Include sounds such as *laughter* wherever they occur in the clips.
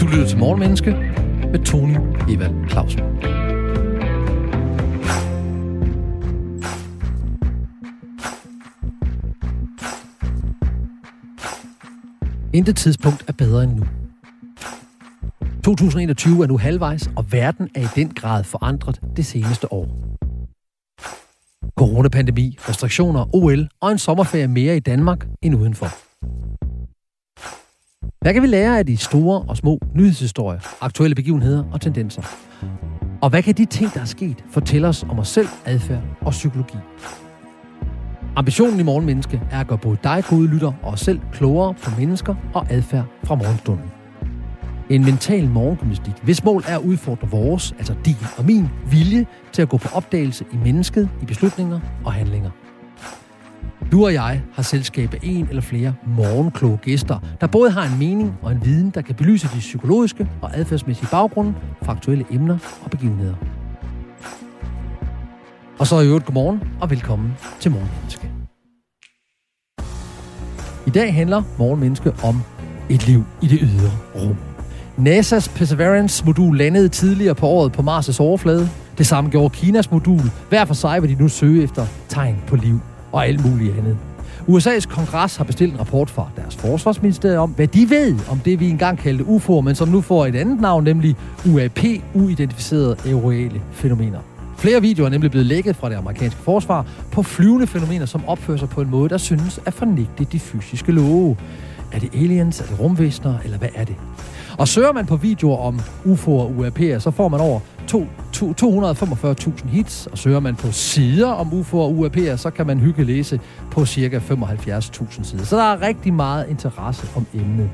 Du lytter til Morgenmenneske med Tony Evald Clausen. Intet tidspunkt er bedre end nu. 2021 er nu halvvejs, og verden er i den grad forandret det seneste år. Coronapandemi, restriktioner, OL og en sommerferie mere i Danmark end udenfor. Hvad kan vi lære af de store og små nyhedshistorier, aktuelle begivenheder og tendenser? Og hvad kan de ting, der er sket, fortælle os om os selv, adfærd og psykologi? Ambitionen i Morgenmenneske er at gøre både dig, gode lytter, og os selv klogere på mennesker og adfærd fra morgenstunden. En mental morgengymnastik, hvis mål er at udfordre vores, altså din og min, vilje til at gå på opdagelse i mennesket, i beslutninger og handlinger. Du og jeg har selskab af en eller flere morgenkloge gæster, der både har en mening og en viden, der kan belyse de psykologiske og adfærdsmæssige baggrunde for aktuelle emner og begivenheder. Og så i øvrigt godmorgen og velkommen til Morgenmenneske. I dag handler Morgenmenneske om et liv i det ydre rum. NASA's Perseverance-modul landede tidligere på året på Mars' overflade. Det samme gjorde Kinas modul. Hver for sig vil de nu søge efter tegn på liv og alt muligt andet. USA's kongres har bestilt en rapport fra deres forsvarsministerium om, hvad de ved om det, vi engang kaldte UFO'er, men som nu får et andet navn, nemlig UAP, uidentificerede aurorale fænomener. Flere videoer er nemlig blevet lækket fra det amerikanske forsvar på flyvende fænomener, som opfører sig på en måde, der synes at fornægte de fysiske love. Er det aliens? Er det rumvæsener? Eller hvad er det? Og søger man på videoer om UFO'er og UAP'er, så får man over 245.000 hits, og søger man på sider om UFO'er og UAP'er, så kan man hygge læse på ca. 75.000 sider. Så der er rigtig meget interesse om emnet.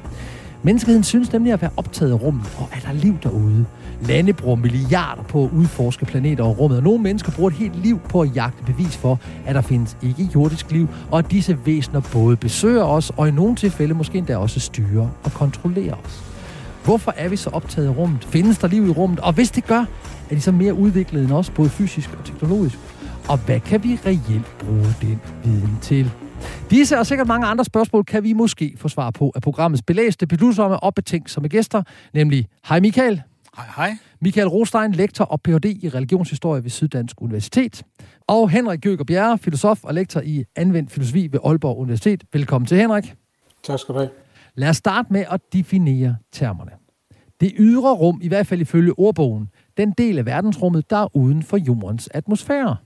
Menneskeheden synes nemlig at være optaget af rummet, og er der liv derude? Lande bruger milliarder på at udforske planeter og rummet, og nogle mennesker bruger et helt liv på at jagte bevis for, at der findes ikke jordisk liv, og at disse væsener både besøger os, og i nogle tilfælde måske endda også styrer og kontrollerer os. Hvorfor er vi så optaget af rummet? Findes der liv i rummet? Og hvis det gør, er de så mere udviklede end os, både fysisk og teknologisk? Og hvad kan vi reelt bruge den viden til? Disse og sikkert mange andre spørgsmål kan vi måske få svar på af programmets belæste, beslutsomme og betænksomme gæster, nemlig Hej Michael. Hej, hej. Michael Rostein, lektor og Ph.D. i religionshistorie ved Syddansk Universitet. Og Henrik Gøger Bjerre, filosof og lektor i anvendt filosofi ved Aalborg Universitet. Velkommen til, Henrik. Tak skal du have. Lad os starte med at definere termerne. Det ydre rum, i hvert fald ifølge ordbogen, den del af verdensrummet, der er uden for jordens atmosfære.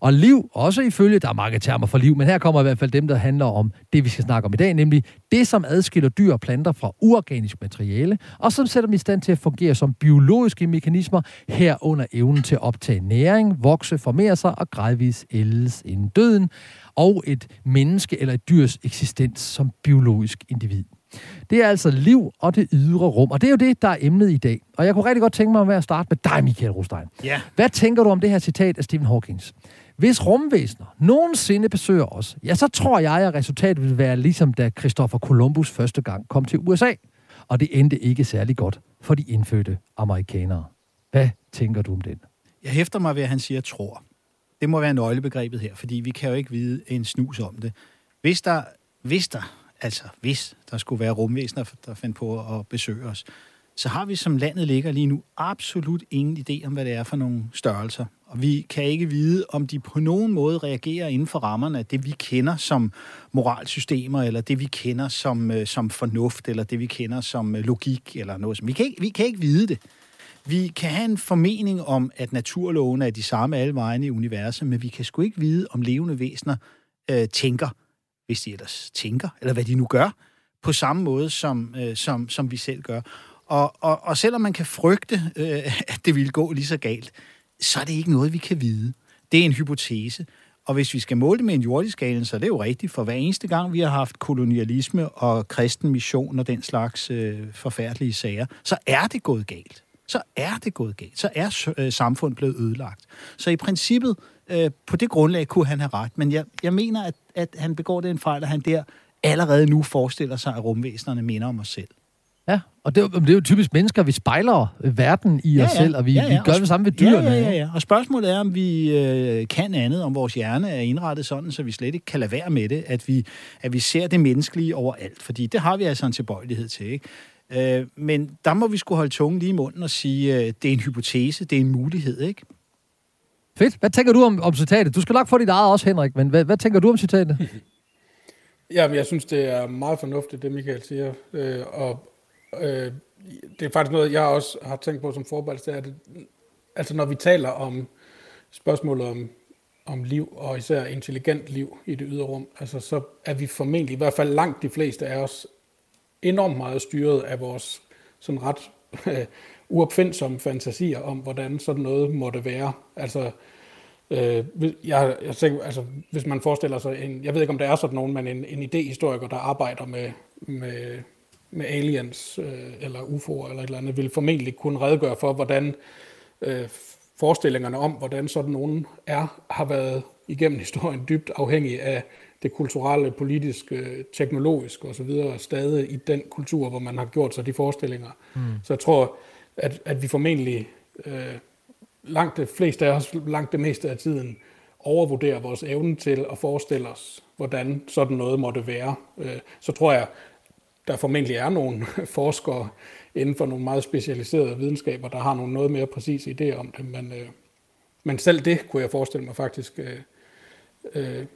Og liv, også ifølge, der er mange termer for liv, men her kommer i hvert fald dem, der handler om det, vi skal snakke om i dag, nemlig det, som adskiller dyr og planter fra uorganisk materiale, og som sætter dem i stand til at fungere som biologiske mekanismer, herunder evnen til at optage næring, vokse, formere sig og gradvist ældes inden døden, og et menneske eller et dyrs eksistens som biologisk individ. Det er altså liv og det ydre rum, og det er jo det, der er emnet i dag. Og jeg kunne rigtig godt tænke mig at starte med dig, Michael Rostein. Ja. Hvad tænker du om det her citat af Stephen Hawking? Hvis rumvæsener nogensinde besøger os, ja, så tror jeg, at resultatet vil være ligesom da Christopher Columbus første gang kom til USA. Og det endte ikke særlig godt for de indfødte amerikanere. Hvad tænker du om den? Jeg hæfter mig ved, at han siger tror. Det må være nøglebegrebet her, fordi vi kan jo ikke vide en snus om det. Hvis der, hvis der altså hvis der skulle være rumvæsener, der fandt på at besøge os, så har vi som landet ligger lige nu absolut ingen idé om, hvad det er for nogle størrelser. Og vi kan ikke vide, om de på nogen måde reagerer inden for rammerne af det, vi kender som moralsystemer, eller det, vi kender som, øh, som fornuft, eller det, vi kender som øh, logik, eller noget. Vi kan, ikke, vi kan ikke vide det. Vi kan have en formening om, at naturlovene er de samme alle vegne i universet, men vi kan sgu ikke vide, om levende væsener øh, tænker hvis de ellers tænker, eller hvad de nu gør, på samme måde, som, øh, som, som vi selv gør. Og, og, og selvom man kan frygte, øh, at det ville gå lige så galt, så er det ikke noget, vi kan vide. Det er en hypotese. Og hvis vi skal måle det med en jordisk skala, så er det jo rigtigt, for hver eneste gang, vi har haft kolonialisme og kristen mission og den slags øh, forfærdelige sager, så er det gået galt. Så er det gået galt. Så er øh, samfundet blevet ødelagt. Så i princippet, øh, på det grundlag kunne han have ret. Men jeg, jeg mener, at, at han begår den fejl, at han der allerede nu forestiller sig, at rumvæsenerne minder om os selv. Ja, og det, er, det er jo typisk mennesker, vi spejler verden i ja, os ja. selv, og vi, ja, ja. vi gør det samme ved dyrene. Ja, ja, ja, ja. Og spørgsmålet er, om vi øh, kan andet, om vores hjerne er indrettet sådan, så vi slet ikke kan lade være med det, at vi, at vi ser det menneskelige overalt. Fordi det har vi altså en tilbøjelighed til, ikke? Øh, men der må vi skulle holde tungen lige i munden og sige, øh, det er en hypotese, det er en mulighed, ikke? Fedt. Hvad tænker du om, om citatet? Du skal nok få dit eget også, Henrik, men hvad, hvad tænker du om citatet? *laughs* Jamen, jeg synes, det er meget fornuftigt, det Michael siger. Øh, og øh, det er faktisk noget, jeg også har tænkt på som forberedelse, det er, at altså når vi taler om spørgsmålet om, om liv, og især intelligent liv i det ydre rum, altså så er vi formentlig, i hvert fald langt de fleste af os, enormt meget styret af vores sådan ret øh, uopfindsomme fantasier om, hvordan sådan noget måtte være. Altså, øh, jeg, jeg tænker, altså, hvis man forestiller sig, en, jeg ved ikke om der er sådan nogen, men en, en idehistoriker, der arbejder med, med, med aliens øh, eller UFO'er eller et eller andet, vil formentlig kunne redegøre for, hvordan øh, forestillingerne om, hvordan sådan nogen er, har været igennem historien dybt afhængig af det kulturelle, politiske, teknologiske osv. stadig i den kultur, hvor man har gjort sig de forestillinger. Mm. Så jeg tror, at, at vi formentlig øh, langt det fleste af os, langt det meste af tiden, overvurderer vores evne til at forestille os, hvordan sådan noget måtte være. Øh, så tror jeg, der formentlig er nogle *laughs* forskere inden for nogle meget specialiserede videnskaber, der har nogle noget mere præcise idéer om det, men, øh, men selv det kunne jeg forestille mig faktisk øh, øh,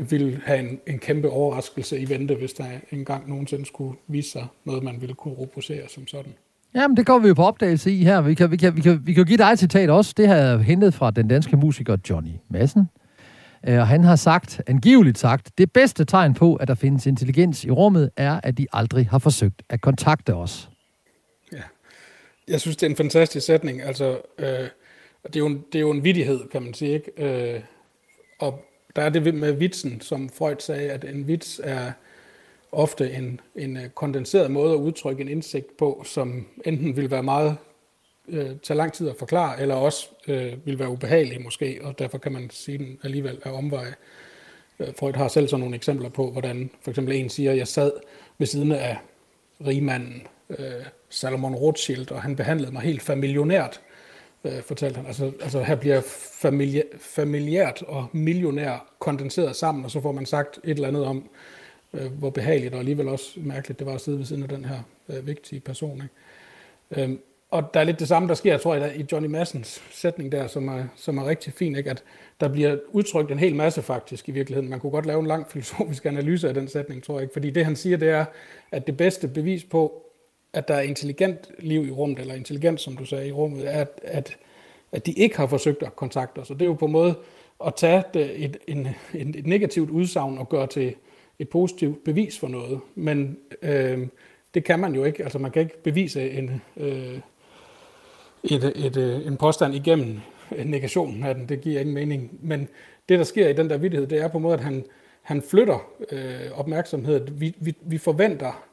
*laughs* ville have en, en kæmpe overraskelse i vente, hvis der engang nogensinde skulle vise sig noget, man ville kunne rubricere som sådan. Jamen, det går vi jo på opdagelse i her. Vi kan, vi kan, vi kan, vi kan give dig et citat også. Det har jeg hentet fra den danske musiker Johnny Madsen. Øh, og han har sagt, angiveligt sagt, det bedste tegn på, at der findes intelligens i rummet, er, at de aldrig har forsøgt at kontakte os. Ja, jeg synes, det er en fantastisk sætning. Altså, øh, det, er jo en, det er jo en vidighed, kan man sige. Ikke? Øh, og der er det med vitsen, som Freud sagde, at en vits er ofte en, en øh, kondenseret måde at udtrykke en indsigt på, som enten vil være meget øh, tage lang tid at forklare, eller også øh, vil være ubehagelig måske, og derfor kan man sige den alligevel af omveje. Øh, Freud har selv sådan nogle eksempler på, hvordan for eksempel en siger, at jeg sad ved siden af rigmanden øh, Salomon Rothschild, og han behandlede mig helt familionært, øh, fortalte han. Altså, altså her bliver familie, familiært og millionær kondenseret sammen, og så får man sagt et eller andet om, øh, hvor behageligt og alligevel også mærkeligt det var at sidde ved siden af den her øh, vigtige person. Ikke? Øhm, og der er lidt det samme, der sker, tror jeg, i Johnny Massens sætning der, som er, som er rigtig fin, ikke? at der bliver udtrykt en hel masse faktisk i virkeligheden. Man kunne godt lave en lang filosofisk analyse af den sætning, tror jeg ikke. Fordi det, han siger, det er, at det bedste bevis på, at der er intelligent liv i rummet, eller intelligent, som du sagde, i rummet, er, at, at, at de ikke har forsøgt at kontakte os. Og det er jo på en måde at tage et, et, en, et negativt udsagn og gøre til et positivt bevis for noget. Men øh, det kan man jo ikke. Altså man kan ikke bevise en, øh, et, et, øh, en påstand igennem negationen af den. Det giver ingen mening. Men det, der sker i den der vidtighed, det er på en måde, at han, han flytter øh, opmærksomheden. Vi, vi, vi forventer,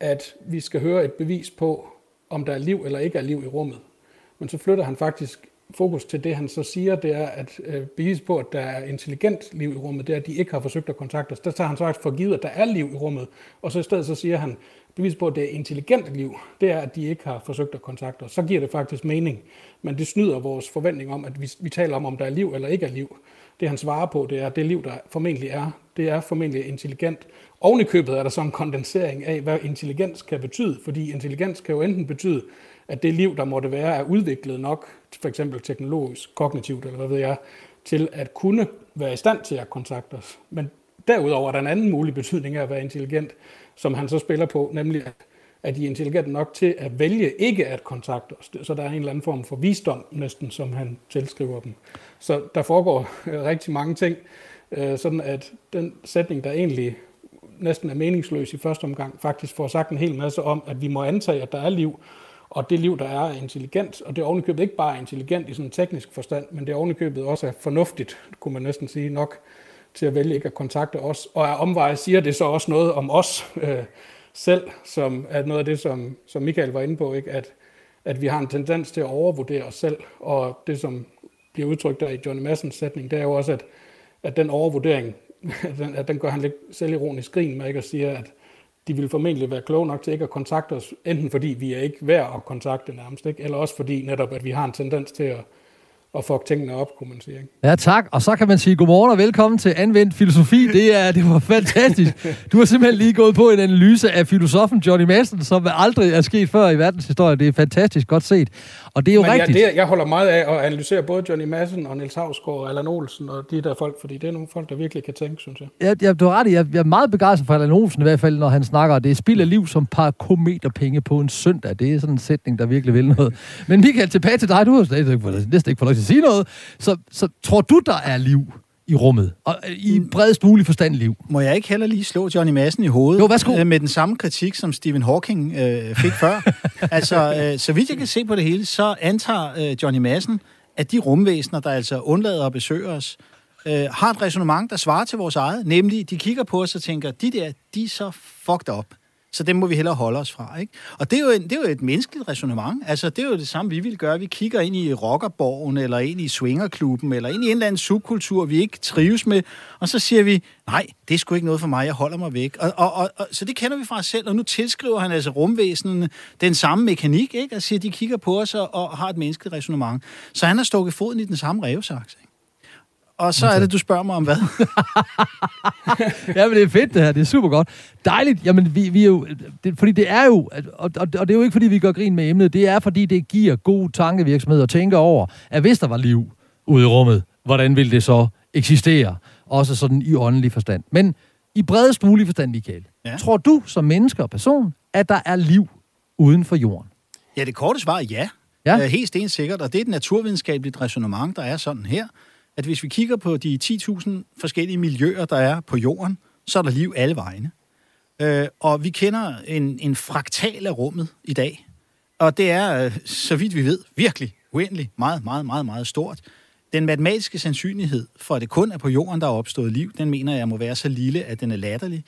at vi skal høre et bevis på, om der er liv eller ikke er liv i rummet. Men så flytter han faktisk fokus til det, han så siger, det er at øh, bevis på, at der er intelligent liv i rummet, det er, at de ikke har forsøgt at kontakte os. Der tager han så for givet, at der er liv i rummet, og så i stedet så siger han, bevis på, at det er intelligent liv, det er, at de ikke har forsøgt at kontakte os. Så giver det faktisk mening, men det snyder vores forventning om, at vi, vi taler om, om der er liv eller ikke er liv. Det han svarer på, det er, det liv, der formentlig er, det er formentlig intelligent. Oven i købet er der så en kondensering af, hvad intelligens kan betyde, fordi intelligens kan jo enten betyde, at det liv, der måtte være, er udviklet nok, for eksempel teknologisk, kognitivt eller hvad ved jeg, til at kunne være i stand til at kontakte os. Men derudover er der en anden mulig betydning af at være intelligent, som han så spiller på, nemlig at de er intelligente nok til at vælge ikke at kontakte os. Så der er en eller anden form for visdom næsten, som han tilskriver dem. Så der foregår øh, rigtig mange ting, øh, sådan at den sætning, der egentlig næsten er meningsløs i første omgang, faktisk får sagt en hel masse om, at vi må antage, at der er liv, og det liv, der er, er intelligent, og det er ovenikøbet ikke bare intelligent i sådan en teknisk forstand, men det er ovenikøbet også er fornuftigt, kunne man næsten sige nok, til at vælge ikke at kontakte os. Og af omveje siger det så også noget om os øh, selv, som er noget af det, som, som Michael var inde på, ikke? At, at vi har en tendens til at overvurdere os selv, og det, som bliver udtrykt der i Johnny Massens sætning, det er jo også, at, at den overvurdering, at *laughs* den, at den gør han lidt selvironisk grin med, ikke? at sige, at de vil formentlig være kloge nok til ikke at kontakte os, enten fordi vi er ikke værd at kontakte nærmest, ikke? eller også fordi netop, at vi har en tendens til at, at fuck tingene op, kunne man sige. Ikke? Ja, tak. Og så kan man sige godmorgen og velkommen til Anvendt Filosofi. Det, er, det var fantastisk. Du har simpelthen lige gået på en analyse af filosofen Johnny Madsen, som aldrig er sket før i verdenshistorien. Det er fantastisk godt set. Og det er jo Men rigtigt. Jeg, det, jeg holder meget af at analysere både Johnny Madsen og Niels Havsgaard og Allan Olsen og de der folk, fordi det er nogle folk, der virkelig kan tænke, synes jeg. Ja, ja, du har ret i. Jeg, jeg er meget begejstret for Allan Olsen i hvert fald, når han snakker. Det er spild af liv som par kometer penge på en søndag. Det er sådan en sætning, der virkelig vil noget. Men Michael, tilbage til dig. Du har næsten ikke fået lov til at sige noget. Så, så tror du, der er liv i rummet? Og øh, i bredest mulig forstand liv? Må jeg ikke heller lige slå Johnny Madsen i hovedet? Jo, værsgo. øh, Med den samme kritik, som Stephen Hawking øh, fik før. *laughs* altså, øh, så vidt jeg kan se på det hele, så antager øh, Johnny Madsen, at de rumvæsener, der altså undlader at besøge os, øh, har et resonemang, der svarer til vores eget. Nemlig, de kigger på os og tænker, de der, de er så fucked up. Så dem må vi hellere holde os fra. Ikke? Og det er, jo en, det er jo et menneskeligt resonemang. Altså, det er jo det samme, vi vil gøre. Vi kigger ind i rockerborgen, eller ind i swingerklubben, eller ind i en eller anden subkultur, vi ikke trives med, og så siger vi, nej, det er sgu ikke noget for mig, jeg holder mig væk. Og, og, og, og, så det kender vi fra os selv, og nu tilskriver han altså rumvæsenen den samme mekanik, ikke? Altså, de kigger på os og, og har et menneskeligt resonemang. Så han har stukket foden i den samme revsaks, ikke? Og så er det, du spørger mig om hvad? *laughs* ja, men det er fedt det her. Det er super godt. Dejligt. Jamen, vi, vi er jo... Det, fordi det er jo... Og, og, og det er jo ikke, fordi vi gør grin med emnet. Det er, fordi det giver god tankevirksomhed at tænke over, at hvis der var liv ude i rummet, hvordan ville det så eksistere? Også sådan i åndelig forstand. Men i bredest mulig forstand, Michael. Ja. Tror du som menneske og person, at der er liv uden for jorden? Ja, det korte svar er ja. Ja. Øh, helt stensikkert, og det er et naturvidenskabeligt resonemang, der er sådan her, at hvis vi kigger på de 10.000 forskellige miljøer, der er på jorden, så er der liv alle vegne. Øh, og vi kender en, en fraktal af rummet i dag, og det er, øh, så vidt vi ved, virkelig uendelig meget, meget, meget, meget stort. Den matematiske sandsynlighed for, at det kun er på jorden, der er opstået liv, den mener jeg må være så lille, at den er latterlig.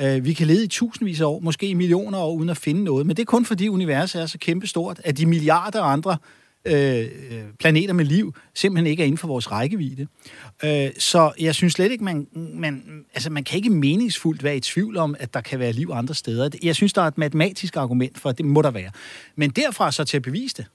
Øh, vi kan lede i tusindvis af år, måske i millioner år, uden at finde noget, men det er kun fordi universet er så kæmpestort, at de milliarder andre Øh, øh, planeter med liv simpelthen ikke er inden for vores rækkevidde. Øh, så jeg synes slet ikke, man, man, altså man kan ikke meningsfuldt være i tvivl om, at der kan være liv andre steder. Jeg synes, der er et matematisk argument for, at det må der være. Men derfra så til at bevise det,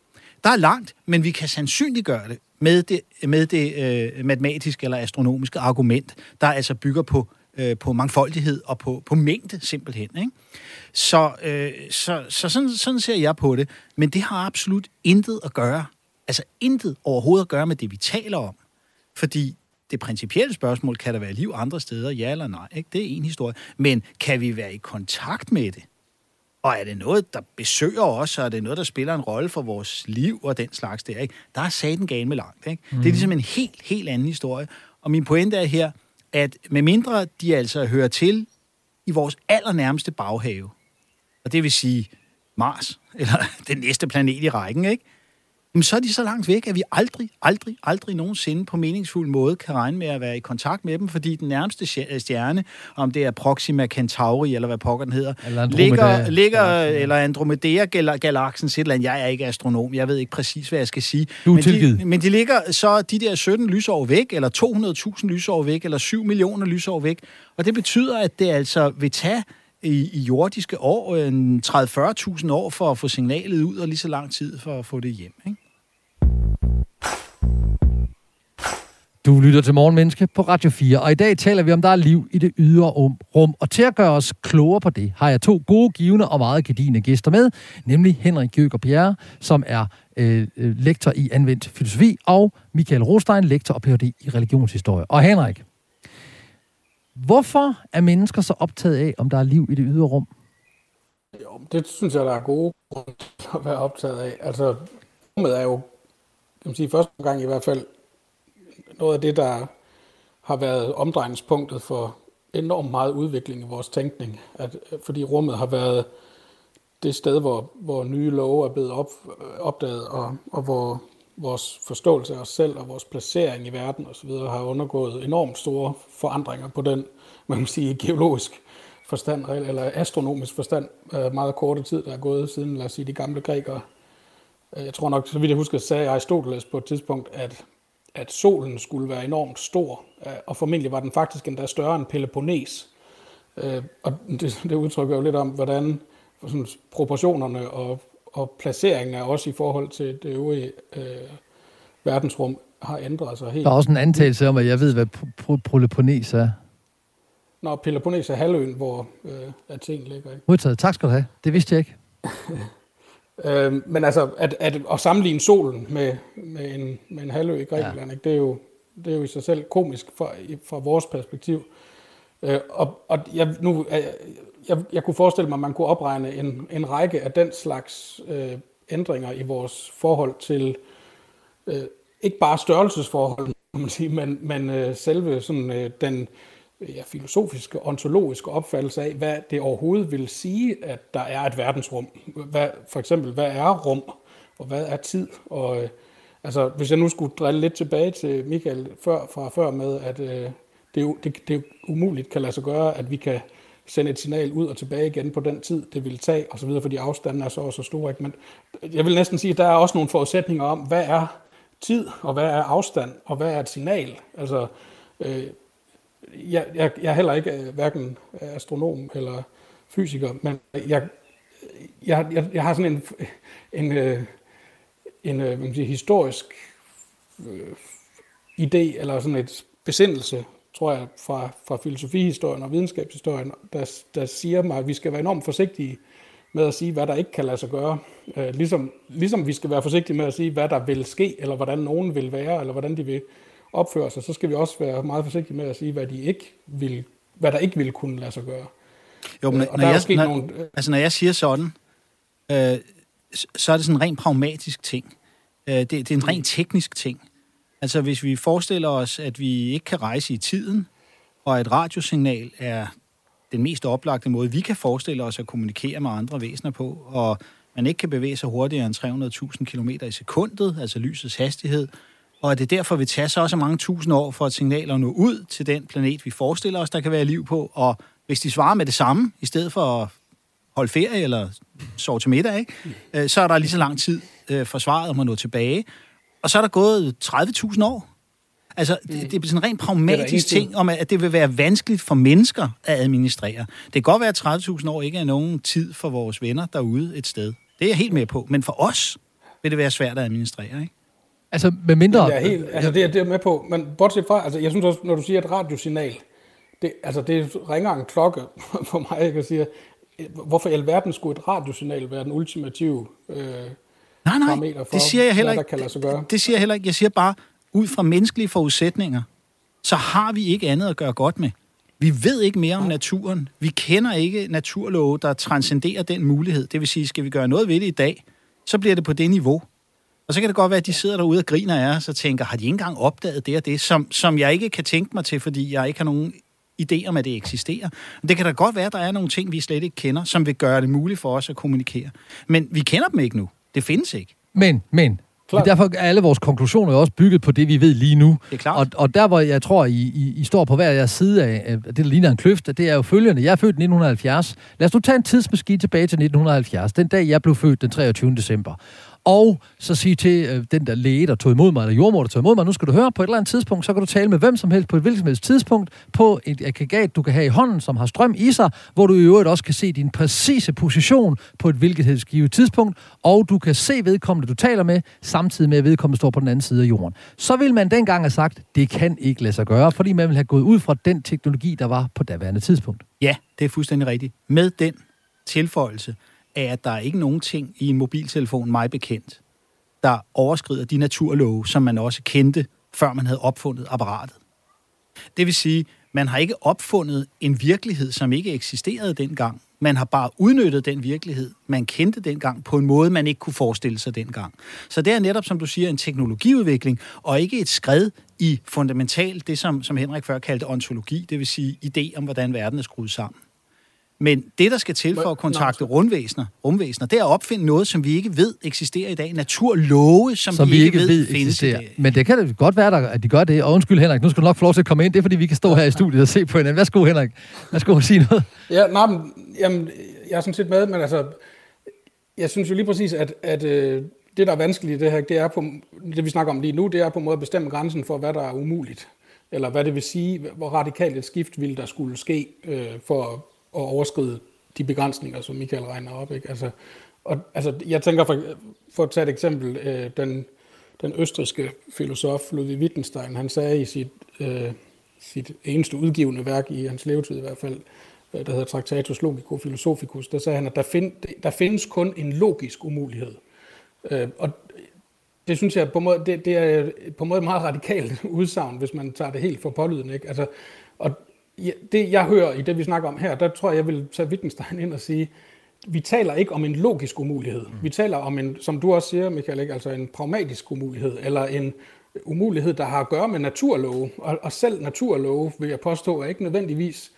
der er langt, men vi kan sandsynliggøre det med det, med det øh, matematiske eller astronomiske argument, der altså bygger på øh, på mangfoldighed og på, på mængde simpelthen. Ikke? Så, øh, så, så sådan, sådan ser jeg på det. Men det har absolut intet at gøre, altså intet overhovedet at gøre med det, vi taler om. Fordi det principielle spørgsmål, kan der være liv andre steder, ja eller nej? Ikke? Det er en historie. Men kan vi være i kontakt med det? Og er det noget, der besøger os, og er det noget, der spiller en rolle for vores liv og den slags der? Ikke? Der er satan galt med langt. Ikke? Mm. Det er ligesom en helt, helt anden historie. Og min pointe er her, at med mindre de altså hører til i vores allernærmeste baghave, og det vil sige Mars, *laughs* eller den næste planet i rækken, ikke? Jamen, så er de så langt væk, at vi aldrig, aldrig, aldrig nogensinde på meningsfuld måde kan regne med at være i kontakt med dem, fordi den nærmeste stjerne, om det er Proxima Centauri, eller hvad pokker den hedder, eller ligger, ligger eller Andromeda-galaksen, et eller andet. Jeg er ikke astronom, jeg ved ikke præcis, hvad jeg skal sige. Du men, tilgivet. de, men de ligger så de der 17 lysår væk, eller 200.000 lysår væk, eller 7 millioner lysår væk. Og det betyder, at det altså vil tage i, i jordiske år, øh, en 30-40.000 år for at få signalet ud, og lige så lang tid for at få det hjem. Ikke? Du lytter til Morgenmenneske på Radio 4, og i dag taler vi om, der er liv i det ydre rum. Og til at gøre os klogere på det, har jeg to gode, givende og meget gedigende gæster med, nemlig Henrik Jøger Bjerre, som er øh, øh, lektor i anvendt filosofi, og Michael Rostein, lektor og Ph.D. i religionshistorie. Og Henrik, hvorfor er mennesker så optaget af, om der er liv i det ydre rum? Jo, det synes jeg, der er gode grunde til at være optaget af. Altså, rummet er jo, kan man sige, første gang i hvert fald, noget af det, der har været omdrejningspunktet for enormt meget udvikling i vores tænkning. At, øh, fordi rummet har været det sted, hvor, hvor nye love er blevet op, øh, opdaget, og, og hvor vores forståelse af os selv og vores placering i verden osv. har undergået enormt store forandringer på den, man kan sige, geologisk forstand, eller astronomisk forstand, øh, meget korte tid, der er gået siden, lad os sige, de gamle grækere. Øh, jeg tror nok, så vidt jeg husker, sagde Aristoteles på et tidspunkt, at at solen skulle være enormt stor, øh, og formentlig var den faktisk endda større end Peloponnes. Og det, det udtrykker jo lidt om, hvordan sådan, proportionerne og, og placeringen er også i forhold til det øvrige øh, verdensrum har ændret sig helt. Der er også en antagelse om, at jeg ved, hvad Peloponnes er. Nå, Peloponnes er halvøen, hvor øh, Athen ligger. Ikke? Modtaget. Tak skal du have. Det vidste jeg ikke. *laughs* øh, men altså, at, at, at sammenligne solen med, med, en, med en halvø i Grækenland, ja. ikke? Det, er jo, det er jo i sig selv komisk fra, fra vores perspektiv. Øh, og og jeg, nu, jeg, jeg, jeg kunne forestille mig, at man kunne opregne en, en række af den slags øh, ændringer i vores forhold til øh, ikke bare størrelsesforhold, man sige, men, men øh, selve sådan, øh, den ja, filosofiske, ontologiske opfattelse af, hvad det overhovedet vil sige, at der er et verdensrum. Hvad, for eksempel, hvad er rum, og hvad er tid? Og, øh, altså, hvis jeg nu skulle drille lidt tilbage til Michael før, fra før med, at øh, det, det, det umuligt kan lade sig gøre, at vi kan sende et signal ud og tilbage igen på den tid, det vil tage, og så videre, fordi afstanden er så og så stor. Ikke? Men jeg vil næsten sige, at der er også nogle forudsætninger om, hvad er tid, og hvad er afstand, og hvad er et signal? Altså, øh, jeg, jeg, jeg er heller ikke øh, hverken astronom eller fysiker, men jeg, jeg, jeg, jeg har sådan en, en, en, en, en øh, sige, historisk øh, idé, eller sådan et besindelse, tror jeg, fra, fra filosofihistorien og videnskabshistorien, der, der siger mig, at vi skal være enormt forsigtige med at sige, hvad der ikke kan lade sig gøre. Øh, ligesom, ligesom vi skal være forsigtige med at sige, hvad der vil ske, eller hvordan nogen vil være, eller hvordan de vil opføre sig, så skal vi også være meget forsigtige med at sige, hvad, de ikke vil, hvad der ikke vil kunne lade sig gøre. Jo, men øh, når, jeg, når, nogle, altså, når jeg siger sådan, øh, så er det sådan en rent pragmatisk ting. Øh, det, det er en rent teknisk ting. Altså hvis vi forestiller os, at vi ikke kan rejse i tiden, og et radiosignal er den mest oplagte måde, vi kan forestille os at kommunikere med andre væsener på, og man ikke kan bevæge sig hurtigere end 300.000 km i sekundet, altså lysets hastighed, og at det derfor vil tage så også mange tusind år for et signal at nå ud til den planet, vi forestiller os, der kan være liv på, og hvis de svarer med det samme, i stedet for at holde ferie eller sove til middag, ikke? Øh, så er der lige så lang tid øh, for svaret om at nå tilbage. Og så er der gået 30.000 år. Altså, mm. det, det er sådan en rent pragmatisk ting, om at det vil være vanskeligt for mennesker at administrere. Det kan godt være, at 30.000 år ikke er nogen tid for vores venner derude et sted. Det er jeg helt med på. Men for os vil det være svært at administrere, ikke? Altså, med mindre... Ja, helt, altså, det er det er med på. Men bortset fra, altså, jeg synes også, når du siger et radiosignal, det, altså, det ringer en klokke *laughs* for mig, jeg kan sige, hvorfor i alverden skulle et radiosignal være den ultimative øh, nej, nej, parameter for, det siger jeg heller ikke. Hvad der gøre? Det, det siger jeg heller ikke. Jeg siger bare, ud fra menneskelige forudsætninger, så har vi ikke andet at gøre godt med. Vi ved ikke mere om naturen. Vi kender ikke naturlove, der transcenderer den mulighed. Det vil sige, skal vi gøre noget ved det i dag, så bliver det på det niveau. Og så kan det godt være, at de sidder derude og griner af os og tænker, har de ikke engang opdaget det og det, som, som jeg ikke kan tænke mig til, fordi jeg ikke har nogen idé om, at det eksisterer. Men det kan da godt være, at der er nogle ting, vi slet ikke kender, som vil gøre det muligt for os at kommunikere. Men vi kender dem ikke nu. Det findes ikke. Men, men, Klart. Derfor er alle vores konklusioner også bygget på det, vi ved lige nu. Det er klart. Og, og der, hvor jeg tror, I, I, I står på hver jeres side af, det der ligner en kløft, det er jo følgende. Jeg er født i 1970. Lad os nu tage en tidsmaskine tilbage til 1970. Den dag, jeg blev født den 23. december og så sige til øh, den der læge, der tog imod mig, eller jordmor, der tog imod mig, nu skal du høre, på et eller andet tidspunkt, så kan du tale med hvem som helst på et hvilket som helst tidspunkt, på et aggregat, du kan have i hånden, som har strøm i sig, hvor du i øvrigt også kan se din præcise position på et hvilket helst givet tidspunkt, og du kan se vedkommende, du taler med, samtidig med, at vedkommende står på den anden side af jorden. Så vil man dengang have sagt, det kan ikke lade sig gøre, fordi man vil have gået ud fra den teknologi, der var på daværende tidspunkt. Ja, det er fuldstændig rigtigt. Med den tilføjelse, er, at der er ikke nogen ting i en mobiltelefon, mig bekendt, der overskrider de naturlove, som man også kendte, før man havde opfundet apparatet. Det vil sige, man har ikke opfundet en virkelighed, som ikke eksisterede dengang. Man har bare udnyttet den virkelighed, man kendte dengang, på en måde, man ikke kunne forestille sig dengang. Så det er netop, som du siger, en teknologiudvikling, og ikke et skred i fundamentalt det, som, som Henrik før kaldte ontologi, det vil sige idé om, hvordan verden er skruet sammen. Men det, der skal til for at kontakte rumvæsener, rumvæsener, det er at opfinde noget, som vi ikke ved eksisterer i dag. Naturlove, som, som vi, vi ikke ved, ved findes i dag. Men det kan det godt være, at de gør det. Og undskyld, Henrik, nu skal du nok få lov til at komme ind. Det er, fordi vi kan stå her i studiet og se på hinanden. Værsgo, Henrik. Værsgo at sige noget. Ja, nej, men, jamen, jeg er sådan set med, men altså, jeg synes jo lige præcis, at, at øh, det, der er vanskeligt i det her, det er på, det vi snakker om lige nu, det er på en måde at bestemme grænsen for, hvad der er umuligt. eller hvad det vil sige, hvor radikalt et skift ville der skulle ske øh, for at overskride de begrænsninger, som Michael regner op. Ikke? Altså, og, altså, jeg tænker, for, for at tage et eksempel, øh, den, den østriske filosof Ludwig Wittgenstein, han sagde i sit, øh, sit eneste udgivende værk i hans levetid i hvert fald, øh, der hedder Tractatus Logico Philosophicus, der sagde han, at der, find, der findes kun en logisk umulighed. Øh, og det synes jeg på en måde, det, det er på en måde meget radikalt *laughs* udsagn, hvis man tager det helt for pålyden. Ikke? Altså, og det, jeg hører i det, vi snakker om her, der tror jeg, jeg vil tage Wittgenstein ind og sige, vi taler ikke om en logisk umulighed. Mm. Vi taler om en, som du også siger, Michael, ikke? altså en pragmatisk umulighed, eller en umulighed, der har at gøre med naturlove. Og, og selv naturlove, vil jeg påstå, er ikke nødvendigvis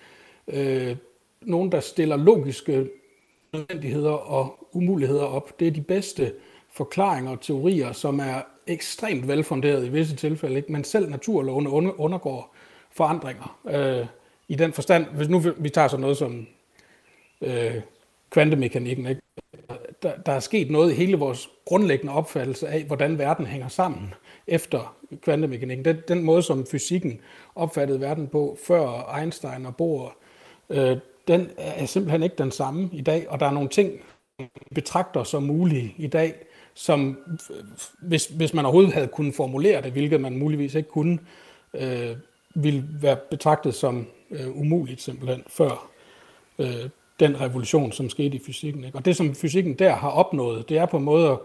øh, nogen, der stiller logiske nødvendigheder og umuligheder op. Det er de bedste forklaringer og teorier, som er ekstremt velfunderet i visse tilfælde, ikke? men selv naturlovene undergår forandringer. Øh, i den forstand, hvis nu vi tager sådan noget som øh, kvantemekanikken, ikke? Der, der er sket noget i hele vores grundlæggende opfattelse af, hvordan verden hænger sammen efter kvantemekanikken. Den, den måde, som fysikken opfattede verden på før Einstein og Bohr, øh, den er simpelthen ikke den samme i dag, og der er nogle ting, vi betragter som mulige i dag, som øh, hvis, hvis man overhovedet havde kunnet formulere det, hvilket man muligvis ikke kunne, øh, ville være betragtet som øh, umuligt simpelthen før øh, den revolution, som skete i fysikken. Ikke? Og det, som fysikken der har opnået, det er på en måde at,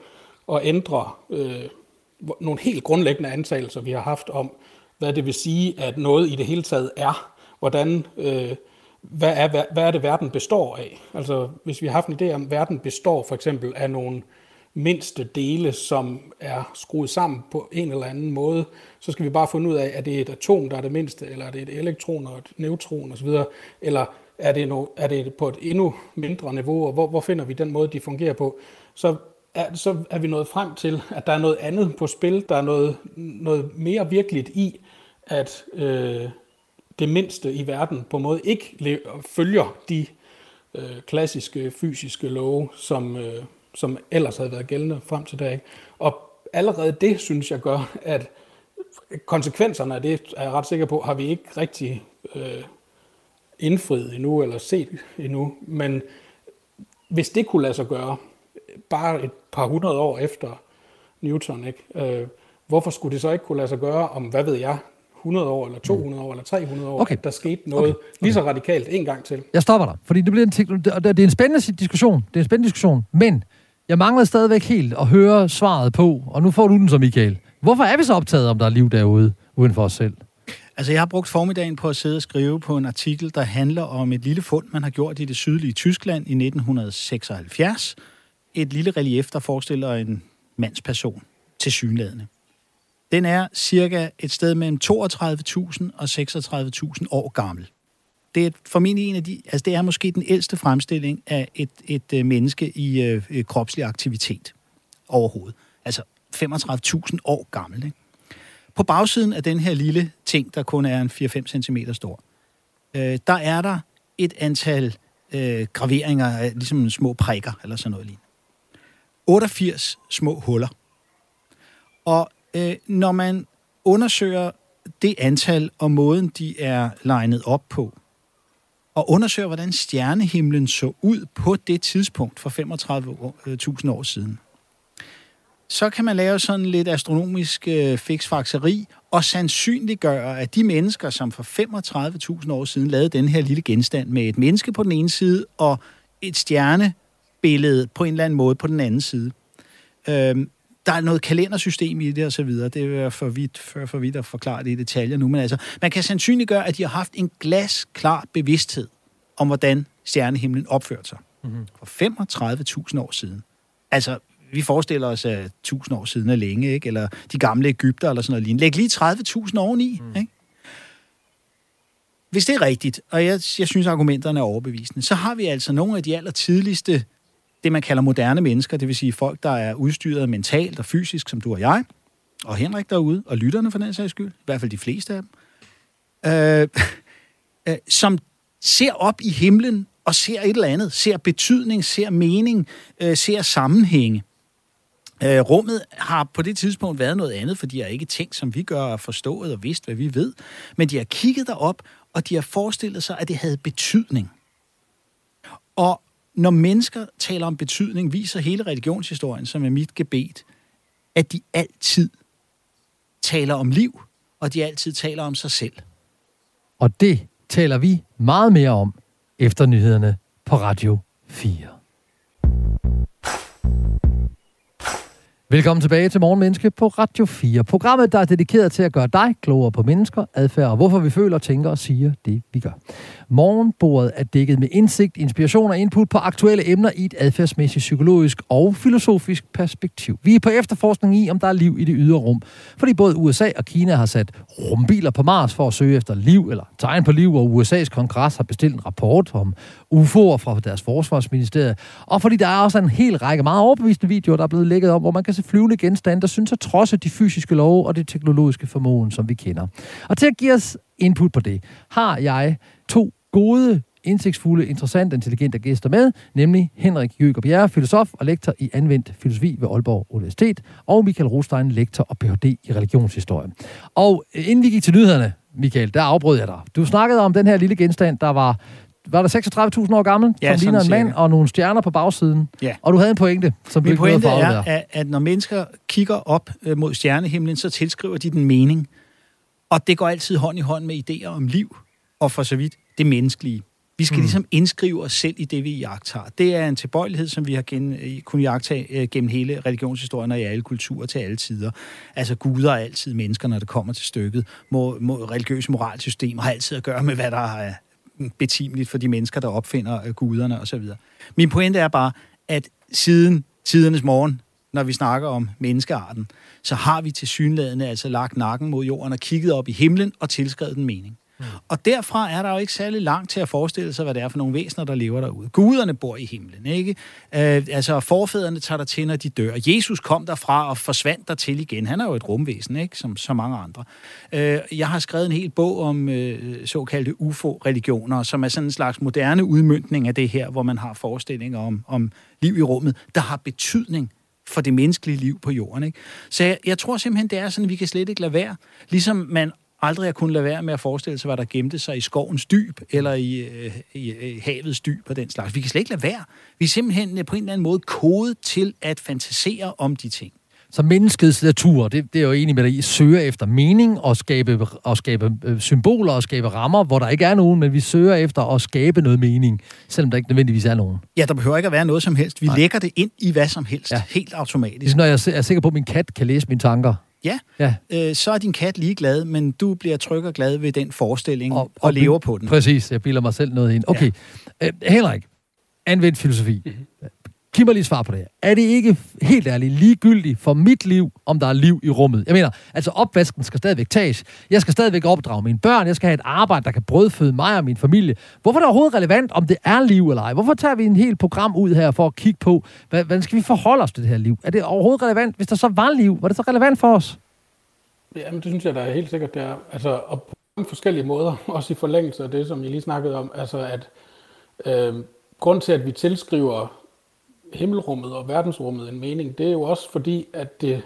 at ændre øh, nogle helt grundlæggende antagelser, vi har haft om, hvad det vil sige, at noget i det hele taget er. Hvordan, øh, hvad, er, hvad er det, verden består af? Altså, hvis vi har haft en idé om, at verden består for eksempel af nogle mindste dele, som er skruet sammen på en eller anden måde, så skal vi bare finde ud af, er det et atom, der er det mindste, eller er det et elektron og et neutron osv., eller er det, no, er det på et endnu mindre niveau, og hvor, hvor finder vi den måde, de fungerer på? Så er, så er vi nået frem til, at der er noget andet på spil, der er noget, noget mere virkeligt i, at øh, det mindste i verden på en måde ikke følger de øh, klassiske fysiske love, som, øh, som ellers havde været gældende frem til dag. Og allerede det, synes jeg, gør, at konsekvenserne af det, er jeg ret sikker på, har vi ikke rigtig øh, indfriet endnu, eller set endnu. Men hvis det kunne lade sig gøre, bare et par hundrede år efter Newton, ikke? Øh, hvorfor skulle det så ikke kunne lade sig gøre om, hvad ved jeg, 100 år, eller 200 år, eller 300 år, okay. at der skete noget okay. Okay. lige så radikalt en gang til. Jeg stopper dig, fordi det, bliver en, det er en spændende diskussion. Det er en spændende diskussion, men jeg mangler stadigvæk helt at høre svaret på, og nu får du den så, Michael. Hvorfor er vi så optaget, om der er liv derude, uden for os selv? Altså, jeg har brugt formiddagen på at sidde og skrive på en artikel, der handler om et lille fund, man har gjort i det sydlige Tyskland i 1976. Et lille relief, der forestiller en mandsperson til synlædende. Den er cirka et sted mellem 32.000 og 36.000 år gammel. Det er formentlig en af de, altså det er måske den ældste fremstilling af et, et, øh, menneske i øh, øh kropslig aktivitet overhovedet. Altså 35.000 år gammel. Ikke? På bagsiden af den her lille ting, der kun er en 4-5 cm stor, øh, der er der et antal øh, graveringer, ligesom små prikker eller sådan noget lignende. 88 små huller. Og øh, når man undersøger det antal og måden, de er legnet op på, og undersøger, hvordan stjernehimlen så ud på det tidspunkt for 35.000 øh, år siden, så kan man lave sådan lidt astronomisk øh, fiksfakseri og sandsynliggøre, at de mennesker, som for 35.000 år siden lavede den her lille genstand med et menneske på den ene side og et stjernebillede på en eller anden måde på den anden side. øh, der er noget kalendersystem i det og så videre. Det er for vidt, for, for vidt at forklare det i detaljer nu, men altså, man kan sandsynliggøre, at de har haft en glasklar bevidsthed om, hvordan stjernehimlen opførte sig. Mm-hmm. For 35.000 år siden. Altså, vi forestiller os, at 1000 år siden er længe, ikke? eller de gamle Ægypter, eller sådan noget lignende. Læg lige 30.000 oveni. Mm. Ikke? Hvis det er rigtigt, og jeg, jeg synes, argumenterne er overbevisende, så har vi altså nogle af de aller tidligste, det man kalder moderne mennesker, det vil sige folk, der er udstyret mentalt og fysisk, som du og jeg, og Henrik derude, og lytterne for den sags skyld, i hvert fald de fleste af dem, øh, *laughs* øh, som ser op i himlen og ser et eller andet, ser betydning, ser mening, øh, ser sammenhænge. Øh, rummet har på det tidspunkt været noget andet, for de har ikke tænkt, som vi gør, og forstået og vidst, hvad vi ved. Men de har kigget derop, og de har forestillet sig, at det havde betydning. Og når mennesker taler om betydning, viser hele religionshistorien, som er mit gebet, at de altid taler om liv, og de altid taler om sig selv. Og det taler vi meget mere om efter nyhederne på Radio 4. Velkommen tilbage til Morgenmenneske på Radio 4. Programmet, der er dedikeret til at gøre dig klogere på mennesker, adfærd og hvorfor vi føler, tænker og siger det, vi gør. Morgenbordet er dækket med indsigt, inspiration og input på aktuelle emner i et adfærdsmæssigt, psykologisk og filosofisk perspektiv. Vi er på efterforskning i, om der er liv i det ydre rum, fordi både USA og Kina har sat rumbiler på Mars for at søge efter liv eller tegn på liv, og USA's kongres har bestilt en rapport om UFO'er fra deres forsvarsministerie, og fordi der er også en hel række meget overbevisende videoer, der er blevet lægget om, hvor man kan se flyvende genstande, der synes at trodse de fysiske love og det teknologiske formåen, som vi kender. Og til at give os input på det, har jeg to gode, indsigtsfulde, interessante, intelligente gæster med, nemlig Henrik Jøger Bjerre, filosof og lektor i anvendt filosofi ved Aalborg Universitet, og Michael Rostein, lektor og Ph.D. i religionshistorie. Og inden vi gik til nyhederne, Michael, der afbrød jeg dig. Du snakkede om den her lille genstand, der var var der 36.000 år gammel, Ja, som ligner en mand, og nogle stjerner på bagsiden. Ja. Og du havde en pointe, som Min pointe er, aflevere. at, at når mennesker kigger op øh, mod stjernehimlen, så tilskriver de den mening. Og det går altid hånd i hånd med idéer om liv, og for så vidt det menneskelige. Vi skal mm. ligesom indskrive os selv i det, vi jagter. Det er en tilbøjelighed, som vi har gen, kunnet jagtage øh, gennem hele religionshistorien og i alle kulturer til alle tider. Altså guder er altid mennesker, når det kommer til stykket. Må, må, religiøse moralsystemer har altid at gøre med, hvad der er betimeligt for de mennesker, der opfinder øh, guderne osv. Min pointe er bare, at siden tidernes morgen, når vi snakker om menneskearten, så har vi til synlædende altså lagt nakken mod jorden og kigget op i himlen og tilskrevet den mening. Mm. Og derfra er der jo ikke særlig langt til at forestille sig, hvad det er for nogle væsener, der lever derude. Guderne bor i himlen, ikke? Øh, altså, forfædrene tager der til, når de dør. Jesus kom derfra og forsvandt der til igen. Han er jo et rumvæsen, ikke? Som så mange andre. Øh, jeg har skrevet en hel bog om øh, såkaldte UFO-religioner, som er sådan en slags moderne udmyndning af det her, hvor man har forestillinger om, om liv i rummet, der har betydning for det menneskelige liv på jorden. Ikke? Så jeg, jeg tror simpelthen, det er sådan, at vi kan slet ikke lade være. Ligesom man aldrig har kunnet lade være med at forestille sig, hvad der gemte sig i skovens dyb, eller i, øh, i øh, havets dyb og den slags. Vi kan slet ikke lade være. Vi er simpelthen øh, på en eller anden måde kodet til at fantasere om de ting. Så menneskets natur, det, det er jo enig med dig i, søger efter mening og skabe, og skabe øh, symboler og skabe rammer, hvor der ikke er nogen, men vi søger efter at skabe noget mening, selvom der ikke nødvendigvis er nogen. Ja, der behøver ikke at være noget som helst. Vi Nej. Lægger det ind i hvad som helst, Ja. helt automatisk. Ligesom når jeg er sikker på, at min kat kan læse mine tanker. Ja, Ja. øh, så er din kat ligeglad, men du bliver tryg og glad ved den forestilling Og- og, og, lever på den. Præcis, jeg bilder mig selv noget ind. Okay, ja. øh, Henrik, anvendt filosofi. Giv mig lige svar på det her. Er det ikke helt ærligt ligegyldigt for mit liv, om der er liv i rummet? Jeg mener, altså opvasken skal stadigvæk tages. Jeg skal stadigvæk opdrage mine børn. Jeg skal have et arbejde, der kan brødføde mig og min familie. Hvorfor er det overhovedet relevant, om det er liv eller ej? Hvorfor tager vi en helt program ud her for at kigge på, hvad, hvordan skal vi forholde os til det her liv? Er det overhovedet relevant? Hvis der så var liv, var det så relevant for os? Jamen, det synes jeg, der er helt sikkert, det er. Altså, og på mange forskellige måder, *laughs* også i forlængelse af det, som I lige snakkede om, altså at øh, grund til, at vi tilskriver himmelrummet og verdensrummet en mening, det er jo også fordi, at det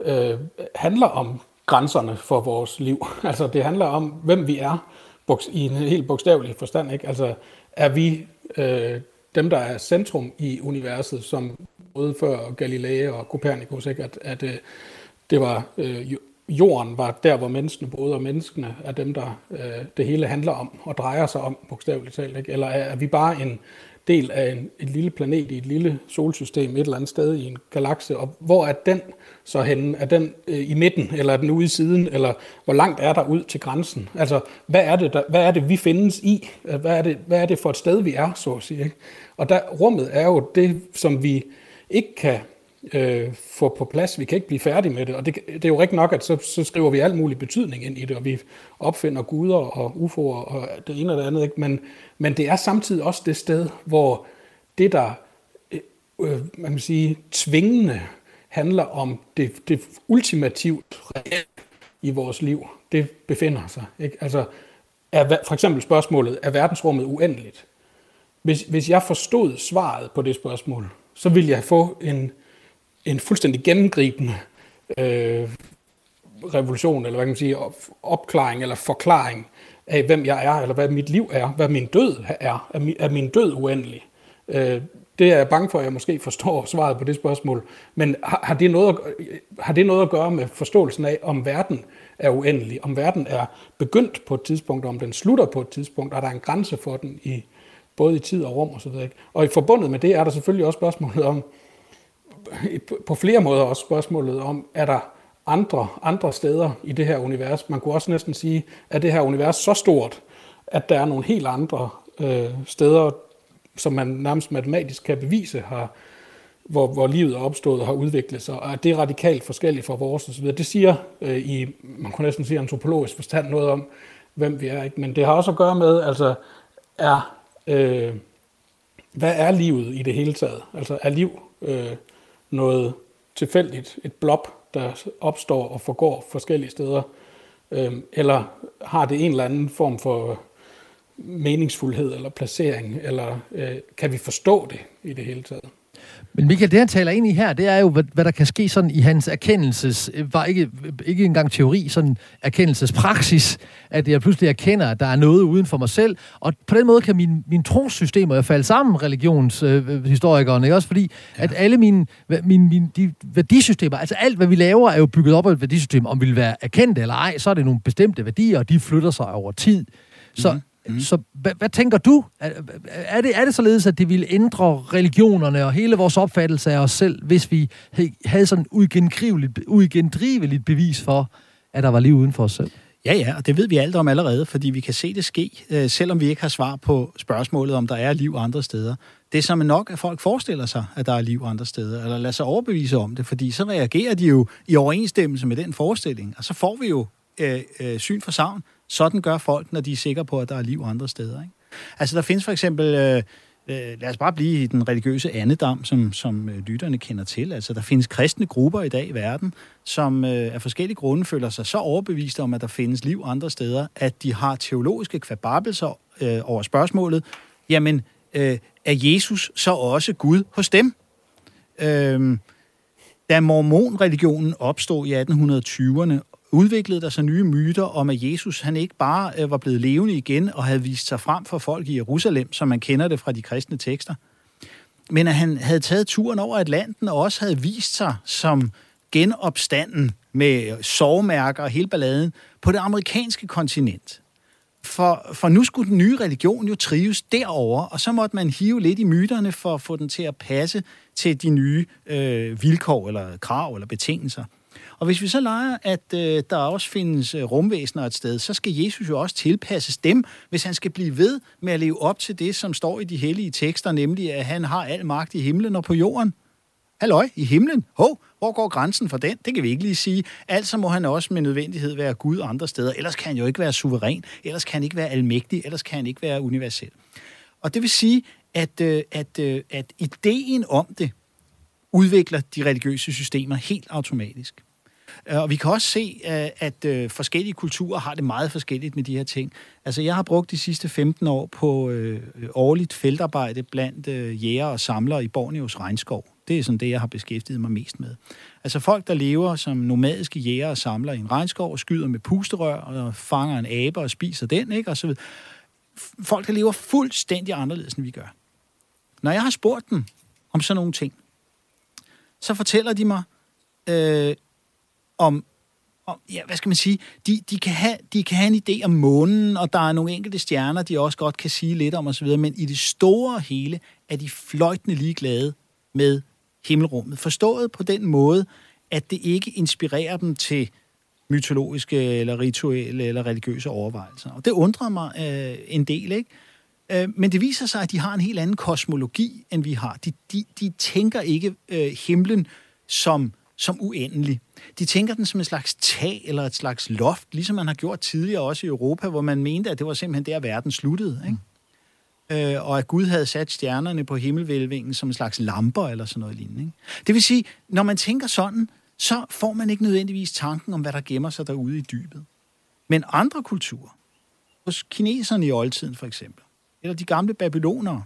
øh, handler om grænserne for vores liv. *laughs* Altså, det handler om, hvem vi er, buks- i en helt bogstavelig forstand, ikke? Altså, er vi øh, dem, der er centrum i universet, som både før Galilei og Copernicus, ikke? At, at øh, det var øh, jorden var der, hvor menneskene boede, og menneskene er dem, der øh, det hele handler om og drejer sig om, bogstaveligt talt. Ikke? Eller er, er vi bare en del af en, et lille planet i et lille solsystem et eller andet sted i en galakse, og hvor er den så henne? Er den øh, i midten, eller er den ude i siden, eller hvor langt er der ud til grænsen? Altså, hvad er det, der, hvad er det vi findes i? Øh, hvad er, det, hvad er det for et sted, vi er, så at sige? Ikke? Og der, rummet er jo det, som vi ikke kan øh, få på plads. Vi kan ikke blive færdige med det, og det, det er jo rigtigt nok, at så, så skriver vi alt mulig betydning ind i det, og vi opfinder guder og UFO'er og det ene og det andet. Ikke? Men, men det er samtidig også det sted, hvor det, der øh, øh man kan sige, tvingende handler om det, det ultimativt reelle i vores liv, det befinder sig. Ikke? Altså, er, for eksempel spørgsmålet, er verdensrummet uendeligt? Hvis, hvis jeg forstod svaret på det spørgsmål, så ville jeg få en en fuldstændig gennemgribende øh, revolution, eller hvad kan man sige, opklaring eller forklaring af, hvem jeg er, eller hvad mit liv er, hvad min død er. Er min, er min død uendelig? Øh, det er jeg bange for, at jeg måske forstår *laughs* svaret på det spørgsmål. Men har, har, det noget at, har det noget at gøre med forståelsen af, om verden er uendelig, om verden er begyndt på et tidspunkt, om den slutter på et tidspunkt, og der er en grænse for den i både i tid og rum osv. Og, og i forbundet med det er der selvfølgelig også spørgsmålet om, på flere måder også spørgsmålet om, er der andre, andre steder i det her univers? Man kunne også næsten sige, at det her univers så stort, at der er nogle helt andre øh, steder, som man nærmest matematisk kan bevise har, hvor, hvor livet er opstået og har udviklet sig, og at det er radikalt forskelligt fra vores osv. Det siger øh, i, man kunne næsten sige antropologisk forstand noget om, hvem vi er. Ikke? Men det har også at gøre med, altså, er, øh, hvad er livet i det hele taget? Altså, er liv øh, noget tilfældigt, et blob, der opstår og forgår forskellige steder? Øh, eller har det en eller anden form for meningsfuldhed eller placering, eller øh, kan vi forstå det i det hele taget? Men Michael, det han taler ind i her, det er jo, hvad, hvad der kan ske sådan i hans erkendelses, var ikke, ikke engang teori, sådan erkendelsespraksis, at jeg pludselig erkender, at der er noget uden for mig selv, og på den måde kan min, min trosystemer falde sammen, religionshistorikeren, øh, ikke også? Fordi ja. at alle mine, mine, mine de værdisystemer, altså alt, hvad vi laver, er jo bygget op af et værdisystem, om vi vil være erkendt eller ej, så er det nogle bestemte værdier, og de flytter sig over tid. Så mm. Mm. Så hvad, hvad tænker du? Er det, er det således, at det ville ændre religionerne og hele vores opfattelse af os selv, hvis vi havde sådan uigendriveligt, uigendriveligt bevis for, at der var liv uden for os selv? Ja, ja, og det ved vi alt om allerede, fordi vi kan se det ske, øh, selvom vi ikke har svar på spørgsmålet, om der er liv andre steder. Det er som nok, at folk forestiller sig, at der er liv andre steder, eller lader sig overbevise om det, fordi så reagerer de jo i overensstemmelse med den forestilling, og så får vi jo øh, øh, syn for savn, sådan gør folk, når de er sikre på, at der er liv andre steder. Ikke? Altså, der findes for eksempel... Øh, øh lad os bare blive i den religiøse andedam, som, som øh, lytterne kender til. Altså, der findes kristne grupper i dag i verden, som øh, af forskellige grunde føler sig så overbeviste om, at der findes liv andre steder, at de har teologiske kvababelser øh, over spørgsmålet, jamen, øh, er Jesus så også Gud hos dem? Øh, da mormonreligionen opstod i 1820'erne udviklede der sig nye myter om, at Jesus han ikke bare øh, var blevet levende igen og havde vist sig frem for folk i Jerusalem, som man kender det fra de kristne tekster, men at han havde taget turen over Atlanten og også havde vist sig som genopstanden med sovmærker og hele balladen på det amerikanske kontinent. For, for nu skulle den nye religion jo trives derover, og så måtte man hive lidt i myterne for at få den til at passe til de nye øh, vilkår eller krav eller betingelser. Og hvis vi så leger, at øh, der også findes øh, rumvæsener et sted, så skal Jesus jo også tilpasses dem, hvis han skal blive ved med at leve op til det, som står i de hellige tekster, nemlig at han har al magt i himlen og på jorden. Halløj, i himlen? Hov, hvor går grænsen for den? Det kan vi ikke lige sige. Altså må han også med nødvendighed være Gud andre steder. Ellers kan han jo ikke være suveræn. Ellers kan han ikke være almægtig. Ellers kan han ikke være universel. Og det vil sige, at, øh, at, øh, at ideen om det udvikler de religiøse systemer helt automatisk. Øh, og vi kan også se, øh, at øh, forskellige kulturer har det meget forskelligt med de her ting. Altså, jeg har brugt de sidste 15 år på øh, årligt feltarbejde blandt øh, jæger og samlere i Borneos regnskov. Det er sådan det, jeg har beskæftiget mig mest med. Altså folk, der lever som nomadiske jæger og samlere i en regnskov og skyder med pusterør og fanger en abe og spiser den, ikke? Og så videre. Folk, der lever fuldstændig anderledes, end vi gør. Når jeg har spurgt dem om sådan nogle ting, så fortæller de mig, øh, om, om ja, hvad skal man sige, de, de, kan have, de kan have en idé om månen, og der er nogle enkelte stjerner, de også godt kan sige lidt om osv., men i det store hele er de fløjtende ligeglade med himmelrummet. Forstået på den måde, at det ikke inspirerer dem til mytologiske eller rituelle eller religiøse overvejelser. Og det undrer mig øh, en del, ikke? Øh, men det viser sig, at de har en helt anden kosmologi, end vi har. De, de, de tænker ikke øh, himlen som som uendelig. De tænker den som en slags tag eller et slags loft, ligesom man har gjort tidligere også i Europa, hvor man mente, at det var simpelthen der, verden sluttede. Ikke? Mm. Øh, og at Gud havde sat stjernerne på himmelvælvingen som en slags lamper eller sådan noget lignende. Ikke? Det vil sige, når man tænker sådan, så får man ikke nødvendigvis tanken om, hvad der gemmer sig derude i dybet. Men andre kulturer, hos kineserne i oldtiden for eksempel, eller de gamle babylonere,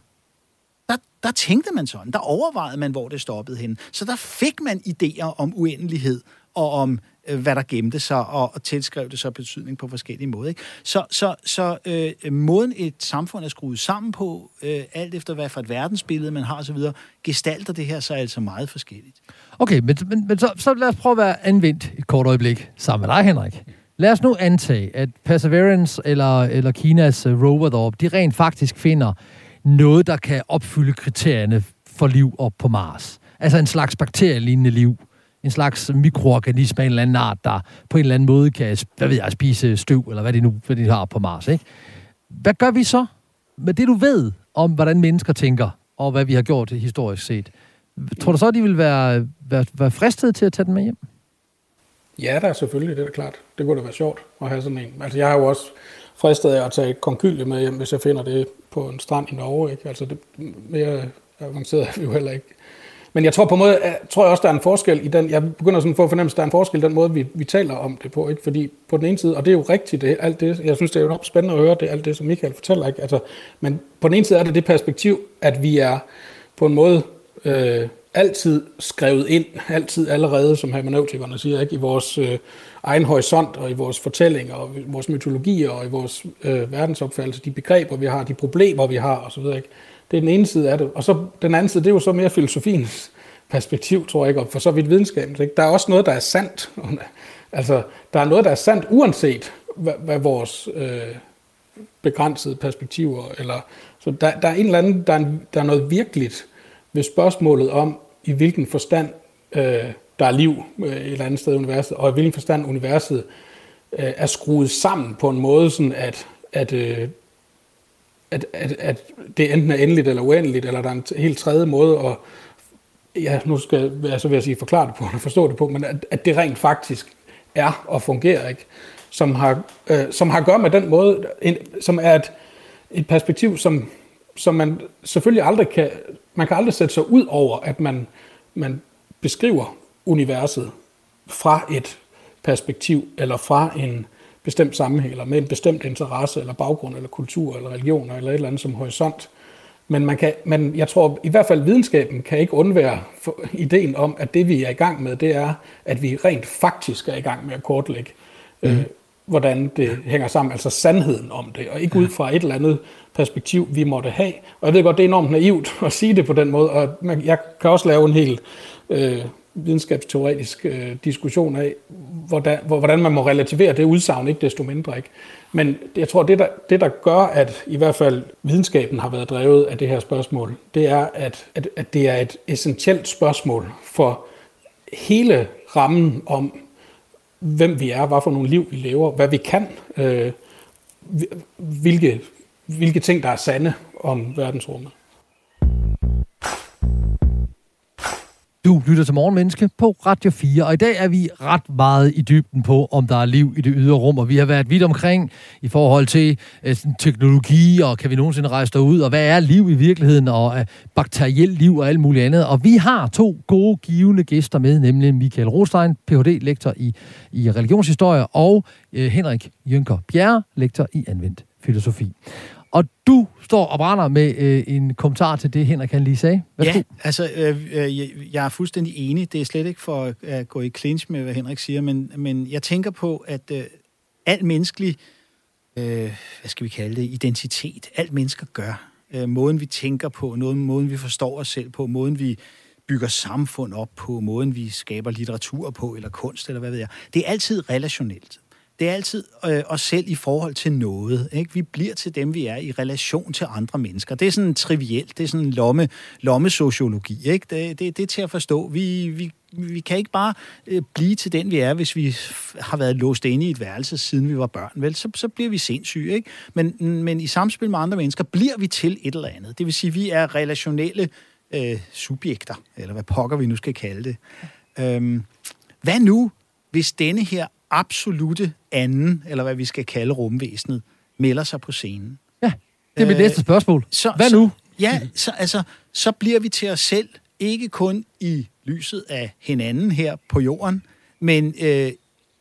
der, tænkte man sådan. Der overvejede man, hvor det stoppede hen. Så der fik man idéer om uendelighed og om øh, hvad der gemte sig, og, og tilskrev det så betydning på forskellige måder. Ikke? Så, så, så øh, måden et samfund er skruet sammen på, øh, alt efter hvad for et verdensbillede man har osv., gestalter det her så altså meget forskelligt. Okay, men, men, men så, så lad os prøve at være anvendt et kort øjeblik sammen med dig, Henrik. Lad os nu antage, at Perseverance eller, eller Kinas uh, rover deroppe, de rent faktisk finder noget, der kan opfylde kriterierne for liv op på Mars. Altså en slags bakterielignende liv. En slags mikroorganisme af en eller anden art, der på en eller anden måde kan hvad ved jeg, spise støv, eller hvad de nu hvad de har på Mars. Ikke? Hvad gør vi så med det, du ved om, hvordan mennesker tænker, og hvad vi har gjort historisk set? Tror du så, at de vil være, være, være fristet til at tage den med hjem? Ja, der er selvfølgelig, det er klart. Det kunne da være sjovt at have sådan en. Altså, jeg har jo også fristet af at tage konkylie med hjem, hvis jeg finder det på en strand i Norge. Ikke? Altså, det, mere avanceret er vi jo heller ikke. Men jeg tror på en måde, jeg tror jeg også, der er en forskel i den, jeg begynder sådan at få fornemmelse, der er en forskel i den måde, vi, vi taler om det på, ikke? Fordi på den ene side, og det er jo rigtigt, det, alt det, jeg synes, det er jo spændende at høre, det alt det, som Michael fortæller, ikke? Altså, men på den ene side er det det perspektiv, at vi er på en måde øh, altid skrevet ind, altid allerede, som hermeneutikerne siger, ikke? i vores øh, egen horisont og i vores fortællinger og i vores mytologier og i vores øh, verdensopfattelse, de begreber, vi har, de problemer, vi har osv. Ikke? Det er den ene side af det. Og så den anden side, det er jo så mere filosofiens *laughs* perspektiv, tror jeg ikke, og for så vidt videnskabens. Ikke? Der er også noget, der er sandt. *laughs* altså, der er noget, der er sandt, uanset hvad, hvad vores øh, begrænsede perspektiver, eller så der, der er en eller anden, der er, en, der er noget virkeligt ved spørgsmålet om, i hvilken forstand øh, der er liv øh, et eller andet sted i universet, og i hvilken forstand universet øh, er skruet sammen på en måde, sådan at, at, øh, at, at, at det enten er endeligt eller uendeligt, eller der er en helt tredje måde at, ja, nu skal jeg så vil jeg sige forklare det på, og forstå det på, men at, at det rent faktisk er og fungerer, ikke? Som har, øh, som har at gøre med den måde, en, som er et, et perspektiv, som, som man selvfølgelig aldrig kan, man kan aldrig sætte sig ud over, at man, man beskriver universet fra et perspektiv, eller fra en bestemt sammenhæng, eller med en bestemt interesse, eller baggrund, eller kultur, eller religion, eller et eller andet som horisont. Men, man kan, men jeg tror i hvert fald, videnskaben kan ikke undvære for, ideen om, at det vi er i gang med, det er, at vi rent faktisk er i gang med at kortlægge, mm. øh, hvordan det hænger sammen, altså sandheden om det, og ikke ud fra et eller andet perspektiv, vi måtte have. Og jeg ved godt, det er enormt naivt at sige det på den måde, og jeg kan også lave en helt øh, videnskabsteoretisk øh, diskussion af, hvordan, hvordan man må relativere det udsagn, ikke desto mindre. Ikke? Men jeg tror, det der, det der gør, at i hvert fald videnskaben har været drevet af det her spørgsmål, det er, at, at, at det er et essentielt spørgsmål for hele rammen om, hvem vi er, hvad for nogle liv vi lever, hvad vi kan, øh, hvilke, hvilke ting, der er sande om verdensrummet. Du lytter til Morgenmenneske på Radio 4, og i dag er vi ret meget i dybden på, om der er liv i det ydre rum, og vi har været vidt omkring i forhold til øh, teknologi, og kan vi nogensinde rejse derud, og hvad er liv i virkeligheden, og øh, bakterielt liv og alt muligt andet. Og vi har to gode, givende gæster med, nemlig Michael Rostein, Ph.D.-lektor i, i religionshistorie, og øh, Henrik Jønker Bjerre, lektor i anvendt filosofi. Og du står og brænder med øh, en kommentar til det, Henrik han lige sagde. Værsgo. Ja, altså, øh, øh, jeg er fuldstændig enig. Det er slet ikke for at gå i clinch med, hvad Henrik siger, men, men jeg tænker på, at øh, alt menneskelig, øh, hvad skal vi kalde det, identitet, alt mennesker gør, øh, måden vi tænker på, noget, måden vi forstår os selv på, måden vi bygger samfund op på, måden vi skaber litteratur på, eller kunst, eller hvad ved jeg, det er altid relationelt det er altid øh, os selv i forhold til noget. Ikke? Vi bliver til dem, vi er i relation til andre mennesker. Det er sådan trivielt, det er sådan lomme, lommesociologi. Ikke? Det, det, det er til at forstå. Vi, vi, vi kan ikke bare øh, blive til den, vi er, hvis vi har været låst inde i et værelse, siden vi var børn. Vel? Så, så bliver vi sindssyge. Ikke? Men, men i samspil med andre mennesker bliver vi til et eller andet. Det vil sige, vi er relationelle øh, subjekter, eller hvad pokker vi nu skal kalde det. Øhm, hvad nu, hvis denne her absolute anden, eller hvad vi skal kalde rumvæsenet, melder sig på scenen. Ja, det er mit øh, næste spørgsmål. Så, hvad nu? Så, ja, så, altså, så bliver vi til os selv, ikke kun i lyset af hinanden her på jorden, men øh,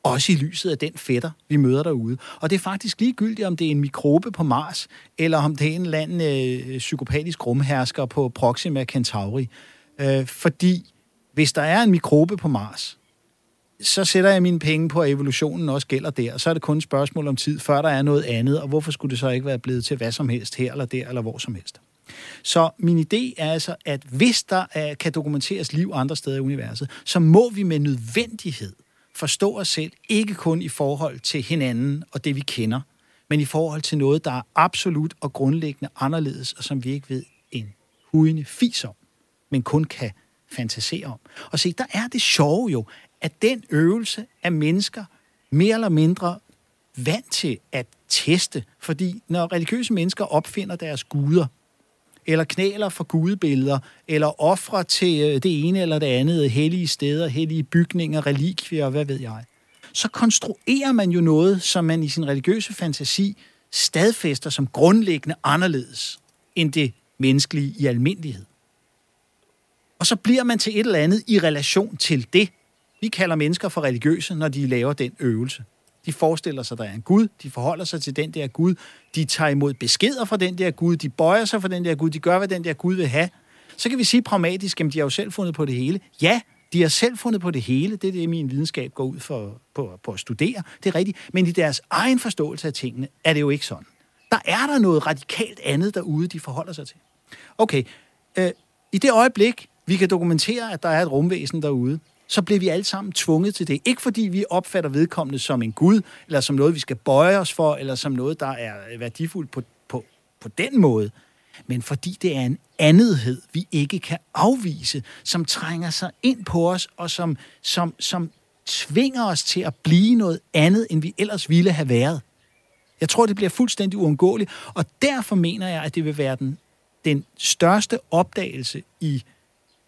også i lyset af den fætter, vi møder derude. Og det er faktisk ligegyldigt, om det er en mikrobe på Mars, eller om det er en eller anden øh, psykopatisk rumhersker på Proxima Centauri. Øh, fordi hvis der er en mikrobe på Mars, så sætter jeg mine penge på, at evolutionen også gælder der. Og så er det kun et spørgsmål om tid, før der er noget andet. Og hvorfor skulle det så ikke være blevet til hvad som helst her eller der eller hvor som helst? Så min idé er altså, at hvis der er, kan dokumenteres liv andre steder i universet, så må vi med nødvendighed forstå os selv, ikke kun i forhold til hinanden og det, vi kender, men i forhold til noget, der er absolut og grundlæggende anderledes, og som vi ikke ved en hudende fis om, men kun kan fantasere om. Og se, der er det sjove jo, at den øvelse er mennesker mere eller mindre vant til at teste, fordi når religiøse mennesker opfinder deres guder, eller knæler for gudebilleder, eller ofre til øh, det ene eller det andet, hellige steder, hellige bygninger, relikvier, hvad ved jeg, så konstruerer man jo noget, som man i sin religiøse fantasi stadfæster som grundlæggende anderledes end det menneskelige i almindelighed. Og så bliver man til et eller andet i relation til det. Vi kalder mennesker for religiøse, når de laver den øvelse. De forestiller sig, at der er en Gud. De forholder sig til den der Gud. De tager imod beskeder fra den der Gud. De bøjer sig for den der Gud. De gør, hvad den der Gud vil have. Så kan vi sige pragmatisk, at de har jo selv fundet på det hele. Ja, de har selv fundet på det hele. Det er det, min videnskab går ud for, på, på at studere. Det er rigtigt. Men i deres egen forståelse af tingene er det jo ikke sådan. Der er der noget radikalt andet derude, de forholder sig til. Okay, øh, i det øjeblik, vi kan dokumentere, at der er et rumvæsen derude, så bliver vi alle sammen tvunget til det. Ikke fordi vi opfatter vedkommende som en gud, eller som noget, vi skal bøje os for, eller som noget, der er værdifuldt på, på, på den måde, men fordi det er en andethed, vi ikke kan afvise, som trænger sig ind på os, og som, som, som tvinger os til at blive noget andet, end vi ellers ville have været. Jeg tror, det bliver fuldstændig uundgåeligt, og derfor mener jeg, at det vil være den, den største opdagelse i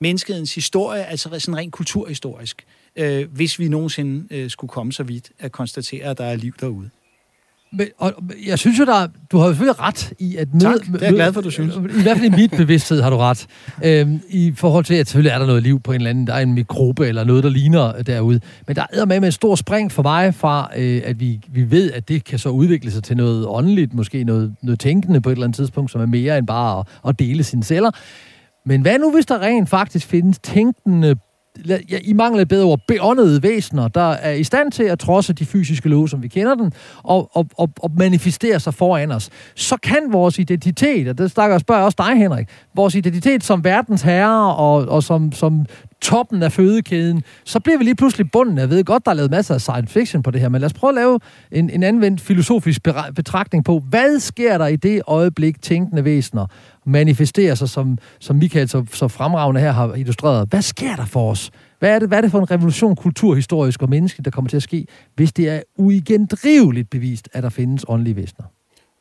menneskehedens historie, altså sådan rent kulturhistorisk, øh, hvis vi nogensinde øh, skulle komme så vidt at konstatere, at der er liv derude. Men, og, jeg synes jo, der, du har jo selvfølgelig ret i at møde... Tak, det er jeg glad for, du synes. I hvert fald i mit bevidsthed har du ret. Øhm, I forhold til, at selvfølgelig er der noget liv på en eller anden... Der er en mikrobe eller noget, der ligner derude. Men der er med med en stor spring for mig fra, øh, at vi, vi ved, at det kan så udvikle sig til noget åndeligt, måske noget, noget tænkende på et eller andet tidspunkt, som er mere end bare at, at dele sine celler. Men hvad nu, hvis der rent faktisk findes tænkende ja, i mangler et bedre ord, beåndede væsener, der er i stand til at trodse de fysiske love, som vi kender den, og, og, og, og manifestere sig foran os, så kan vores identitet, og det snakker jeg spørger også dig, Henrik, vores identitet som verdens herre og, og som, som toppen af fødekæden, så bliver vi lige pludselig bunden. Jeg ved godt, der er lavet masser af science fiction på det her, men lad os prøve at lave en, en anvendt filosofisk betragtning på, hvad sker der i det øjeblik, tænkende væsener manifesterer sig, som, som Michael så, så fremragende her har illustreret. Hvad sker der for os? Hvad er, det, hvad er det for en revolution kulturhistorisk og menneskeligt, der kommer til at ske, hvis det er uigendriveligt bevist, at der findes åndelige væsener?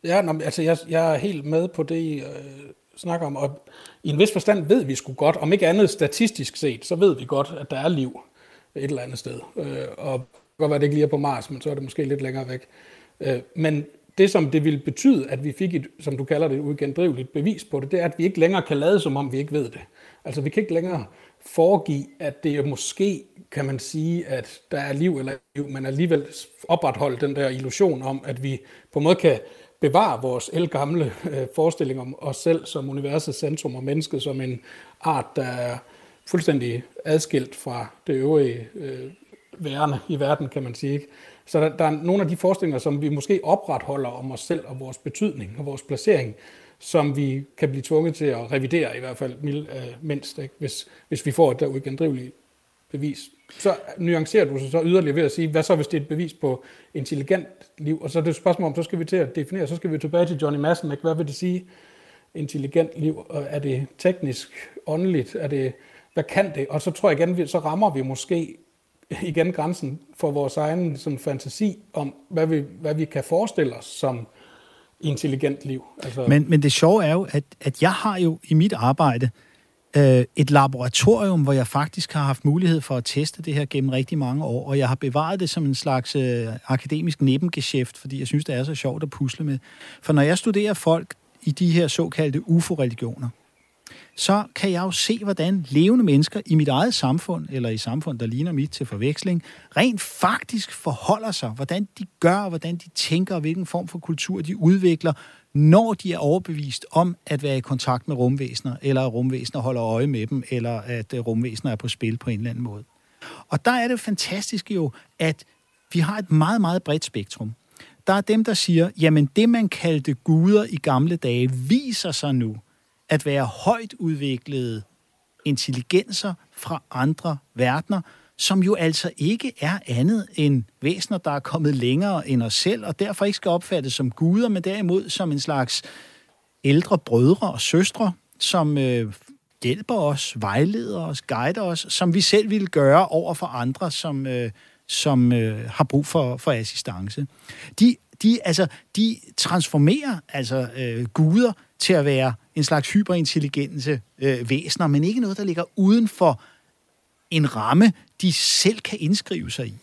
Ja, nå, altså jeg, jeg er helt med på det, I øh, snakker om, og i en vis forstand ved vi sgu godt, om ikke andet statistisk set, så ved vi godt, at der er liv et eller andet sted. Øh, og godt være, det ikke lige er på Mars, men så er det måske lidt længere væk. Øh, men det, som det ville betyde, at vi fik et, som du kalder det, uigendriveligt bevis på det, det er, at vi ikke længere kan lade, som om vi ikke ved det. Altså, vi kan ikke længere foregive, at det er måske, kan man sige, at der er liv eller liv, men alligevel opretholde den der illusion om, at vi på en måde kan bevare vores elgamle øh, forestilling om os selv som universets centrum og mennesket som en art, der er fuldstændig adskilt fra det øvrige øh, værende i verden, kan man sige. Ikke? Så der, der er nogle af de forestillinger, som vi måske opretholder om os selv og vores betydning og vores placering, som vi kan blive tvunget til at revidere i hvert fald mild, øh, mindst, ikke? Hvis, hvis vi får et uigendriveligt bevis. Så nuancerer du så yderligere ved at sige, hvad så hvis det er et bevis på intelligent liv? Og så er det et spørgsmål om, så skal vi til at definere, så skal vi tilbage til Johnny Madsen, ikke? hvad vil det sige, intelligent liv? Er det teknisk, åndeligt? Er det, hvad kan det? Og så tror jeg igen, så rammer vi måske igen grænsen for vores egen sådan, fantasi om, hvad vi, hvad vi kan forestille os som intelligent liv. Altså... Men, men det sjove er jo, at, at jeg har jo i mit arbejde øh, et laboratorium, hvor jeg faktisk har haft mulighed for at teste det her gennem rigtig mange år, og jeg har bevaret det som en slags øh, akademisk nebengeschæft, fordi jeg synes, det er så sjovt at pusle med. For når jeg studerer folk i de her såkaldte UFO-religioner, så kan jeg jo se, hvordan levende mennesker i mit eget samfund, eller i samfund, der ligner mit til forveksling, rent faktisk forholder sig, hvordan de gør, hvordan de tænker, og hvilken form for kultur de udvikler, når de er overbevist om at være i kontakt med rumvæsener, eller at rumvæsener holder øje med dem, eller at øh, rumvæsener er på spil på en eller anden måde. Og der er det fantastiske jo, at vi har et meget, meget bredt spektrum. Der er dem, der siger, jamen det, man kaldte guder i gamle dage, viser sig nu at være højt udviklede intelligenser fra andre verdener, som jo altså ikke er andet end væsener, der er kommet længere end os selv, og derfor ikke skal opfattes som guder, men derimod som en slags ældre brødre og søstre, som øh, hjælper os, vejleder os, guider os, som vi selv ville gøre over for andre, som, øh, som øh, har brug for, for assistance. De, de, altså, de transformerer altså øh, guder til at være en slags hyperintelligente øh, væsener, men ikke noget, der ligger uden for en ramme, de selv kan indskrive sig i.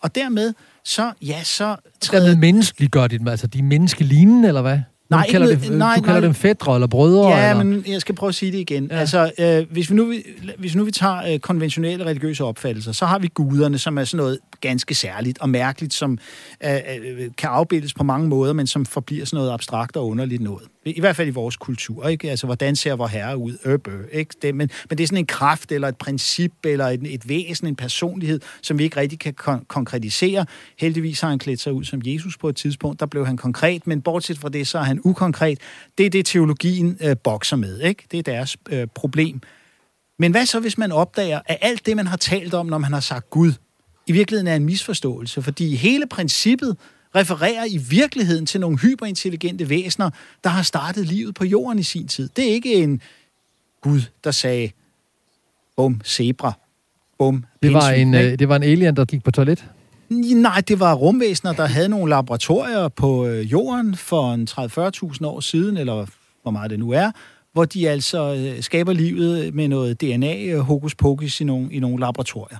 Og dermed, så, ja, så... Træder... Dermed menneskeliggør de dem, altså de er menneskelignende, eller hvad? Nej, du kalder, ikke, det, nej, du kalder nej, dem fædre eller brødre? Ja, eller? men jeg skal prøve at sige det igen. Ja. Altså, øh, hvis, vi nu, hvis nu vi tager øh, konventionelle religiøse opfattelser, så har vi guderne, som er sådan noget ganske særligt og mærkeligt, som øh, øh, kan afbildes på mange måder, men som forbliver sådan noget abstrakt og underligt noget. I hvert fald i vores kultur, ikke? Altså, hvordan ser vor herre ud? Øh, Øbø, ikke? Det, men, men det er sådan en kraft, eller et princip, eller et, et væsen, en personlighed, som vi ikke rigtig kan kon- konkretisere. Heldigvis har han klædt sig ud som Jesus på et tidspunkt. Der blev han konkret, men bortset fra det, så er han ukonkret. Det er det, teologien øh, bokser med, ikke? Det er deres øh, problem. Men hvad så, hvis man opdager, at alt det, man har talt om, når man har sagt Gud, i virkeligheden er en misforståelse? Fordi hele princippet refererer i virkeligheden til nogle hyperintelligente væsener, der har startet livet på jorden i sin tid. Det er ikke en Gud, der sagde, bum, zebra, bum, det var, en, øh, det var en alien, der gik på toilet? Nej, det var rumvæsener, der havde nogle laboratorier på øh, jorden for en 30-40.000 år siden, eller hvor meget det nu er, hvor de altså øh, skaber livet med noget DNA, øh, hokus pokus, i nogle, i nogle laboratorier.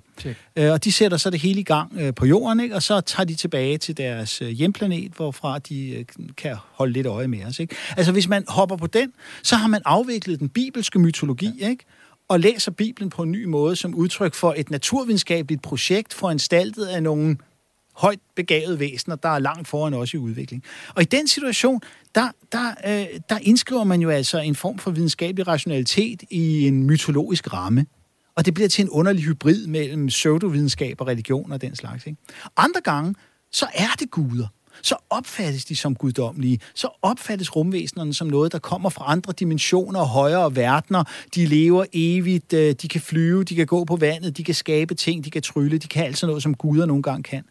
Øh, og de sætter så det hele i gang øh, på jorden, ikke? og så tager de tilbage til deres hjemplanet, hvorfra de øh, kan holde lidt øje med os. Ikke? Altså hvis man hopper på den, så har man afviklet den bibelske mytologi, ja. ikke? og læser Bibelen på en ny måde som udtryk for et naturvidenskabeligt projekt foranstaltet af nogle højt begavede væsener, der er langt foran os i udvikling. Og i den situation, der, der, øh, der indskriver man jo altså en form for videnskabelig rationalitet i en mytologisk ramme. Og det bliver til en underlig hybrid mellem pseudovidenskab og religion og den slags. Ikke? Andre gange, så er det guder. Så opfattes de som guddommelige. Så opfattes rumvæsenerne som noget, der kommer fra andre dimensioner og højere verdener. De lever evigt, øh, de kan flyve, de kan gå på vandet, de kan skabe ting, de kan trylle, de kan altså noget, som guder nogle gange kan.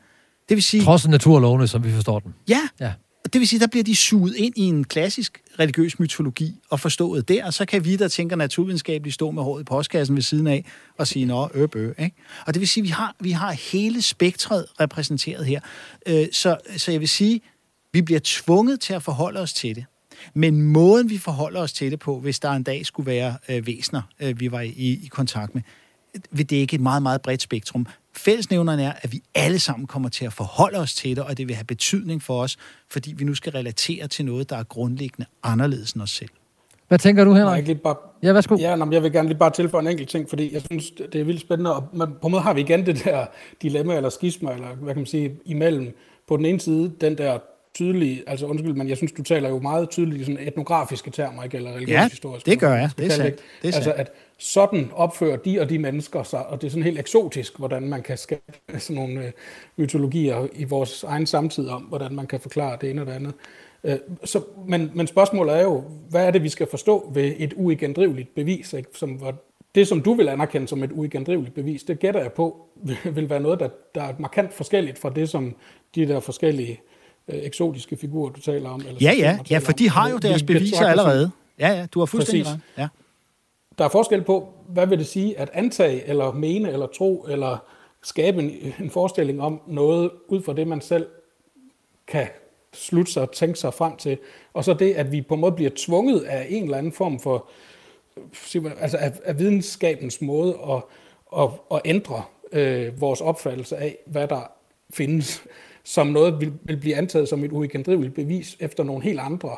Det vil sige... Trods naturlovene, som vi forstår den. Ja, ja. Det vil sige, der bliver de suget ind i en klassisk religiøs mytologi og forstået der, og så kan vi, der tænker naturvidenskabeligt, stå med håret i postkassen ved siden af og sige, nå, øb, ø, ikke? Og det vil sige, vi har, vi har hele spektret repræsenteret her. Øh, så, så jeg vil sige, vi bliver tvunget til at forholde os til det. Men måden, vi forholder os til det på, hvis der en dag skulle være øh, væsner, øh, vi var i, i kontakt med, øh, vil det ikke et meget, meget bredt spektrum. Fællesnævneren er, at vi alle sammen kommer til at forholde os til det, og det vil have betydning for os, fordi vi nu skal relatere til noget, der er grundlæggende anderledes end os selv. Hvad tænker du, Henrik? Jeg, bare, ja, værsgo. Ja, nå, jeg vil gerne lige bare tilføje en enkelt ting, fordi jeg synes, det er vildt spændende, og på en måde har vi igen det der dilemma eller skisma, eller hvad kan man sige, imellem på den ene side den der tydelige, altså undskyld, men jeg synes, du taler jo meget tydeligt i sådan etnografiske termer, ikke? Eller religionshistoriske. Ja, det gør jeg. Det er sandt. Det er altså, at sådan opfører de og de mennesker sig, og det er sådan helt eksotisk, hvordan man kan skabe sådan nogle øh, mytologier i vores egen samtid om, hvordan man kan forklare det ene og det andet. Øh, så, men, men spørgsmålet er jo, hvad er det, vi skal forstå ved et uigendriveligt bevis? Ikke? Som, det, som du vil anerkende som et uigendriveligt bevis, det gætter jeg på, *laughs* vil være noget, der, der er markant forskelligt fra det, som de der forskellige øh, eksotiske figurer, du taler om. Eller ja, ja, ja, for de har jo deres beviser allerede. Ja, ja, du har fuldstændig ret. Ja. Der er forskel på, hvad vil det sige at antage, eller mene, eller tro, eller skabe en, en forestilling om noget, ud fra det, man selv kan slutte sig og tænke sig frem til. Og så det, at vi på en måde bliver tvunget af en eller anden form for, altså af, af videnskabens måde at, at, at ændre øh, vores opfattelse af, hvad der findes som noget vil, vil blive antaget som et uigendriveligt bevis efter nogle helt andre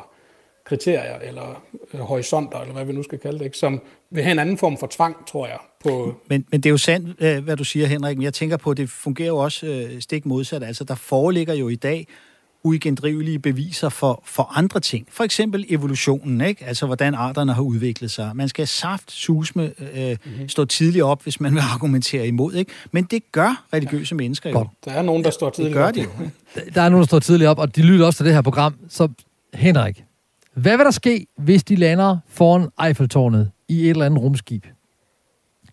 kriterier, eller øh, horisonter, eller hvad vi nu skal kalde det, ikke? som vil have en anden form for tvang, tror jeg. På men, men det er jo sandt, øh, hvad du siger, Henrik, men jeg tænker på, at det fungerer jo også øh, stik modsat. Altså, der foreligger jo i dag uigendrivelige beviser for, for andre ting. For eksempel evolutionen, ikke? altså hvordan arterne har udviklet sig. Man skal saft susme øh, mm-hmm. stå tidligt op, hvis man vil argumentere imod. Ikke? Men det gør religiøse ja. mennesker jo. Godt. Der er nogen, der står tidligt op. Det gør de jo. Der er nogen, der står tidligt op, og de lytter også til det her program. Så Henrik, hvad vil der ske, hvis de lander foran Eiffeltårnet i et eller andet rumskib?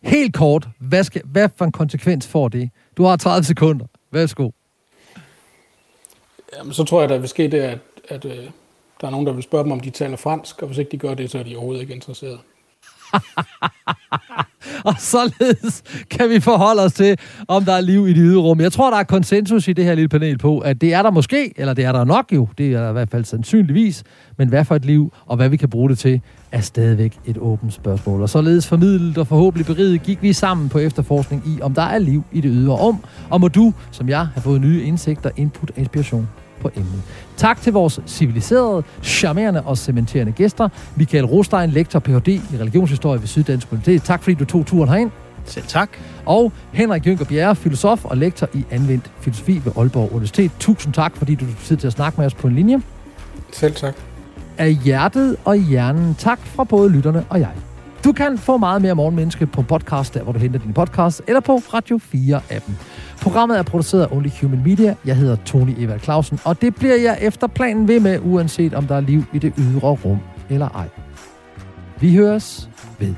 Helt kort, hvad, skal, hvad for en konsekvens får det? Du har 30 sekunder. Værsgo. Jamen, så tror jeg, der vil ske det, at, at øh, der er nogen, der vil spørge dem, om de taler fransk, og hvis ikke de gør det, så er de overhovedet ikke interesseret. *laughs* og således kan vi forholde os til, om der er liv i det ydre rum. Jeg tror, der er konsensus i det her lille panel på, at det er der måske, eller det er der nok jo, det er der i hvert fald sandsynligvis, men hvad for et liv, og hvad vi kan bruge det til, er stadigvæk et åbent spørgsmål. Og således formidlet og forhåbentlig beriget gik vi sammen på efterforskning i, om der er liv i det ydre rum, og må du, som jeg, have fået nye indsigter, input og inspiration på emnet. Tak til vores civiliserede, charmerende og cementerende gæster. Michael Rostein, lektor Ph.D. i religionshistorie ved Syddansk Universitet. Tak fordi du tog turen herind. Selv tak. Og Henrik Jynker Bjerre, filosof og lektor i anvendt filosofi ved Aalborg Universitet. Tusind tak, fordi du tog tid til at snakke med os på en linje. Selv tak. Af hjertet og hjernen tak fra både lytterne og jeg. Du kan få meget mere Morgenmenneske på podcast, der hvor du henter din podcast, eller på Radio 4-appen. Programmet er produceret af Only Human Media. Jeg hedder Tony Evald Clausen, og det bliver jeg efter planen ved med, uanset om der er liv i det ydre rum eller ej. Vi høres ved.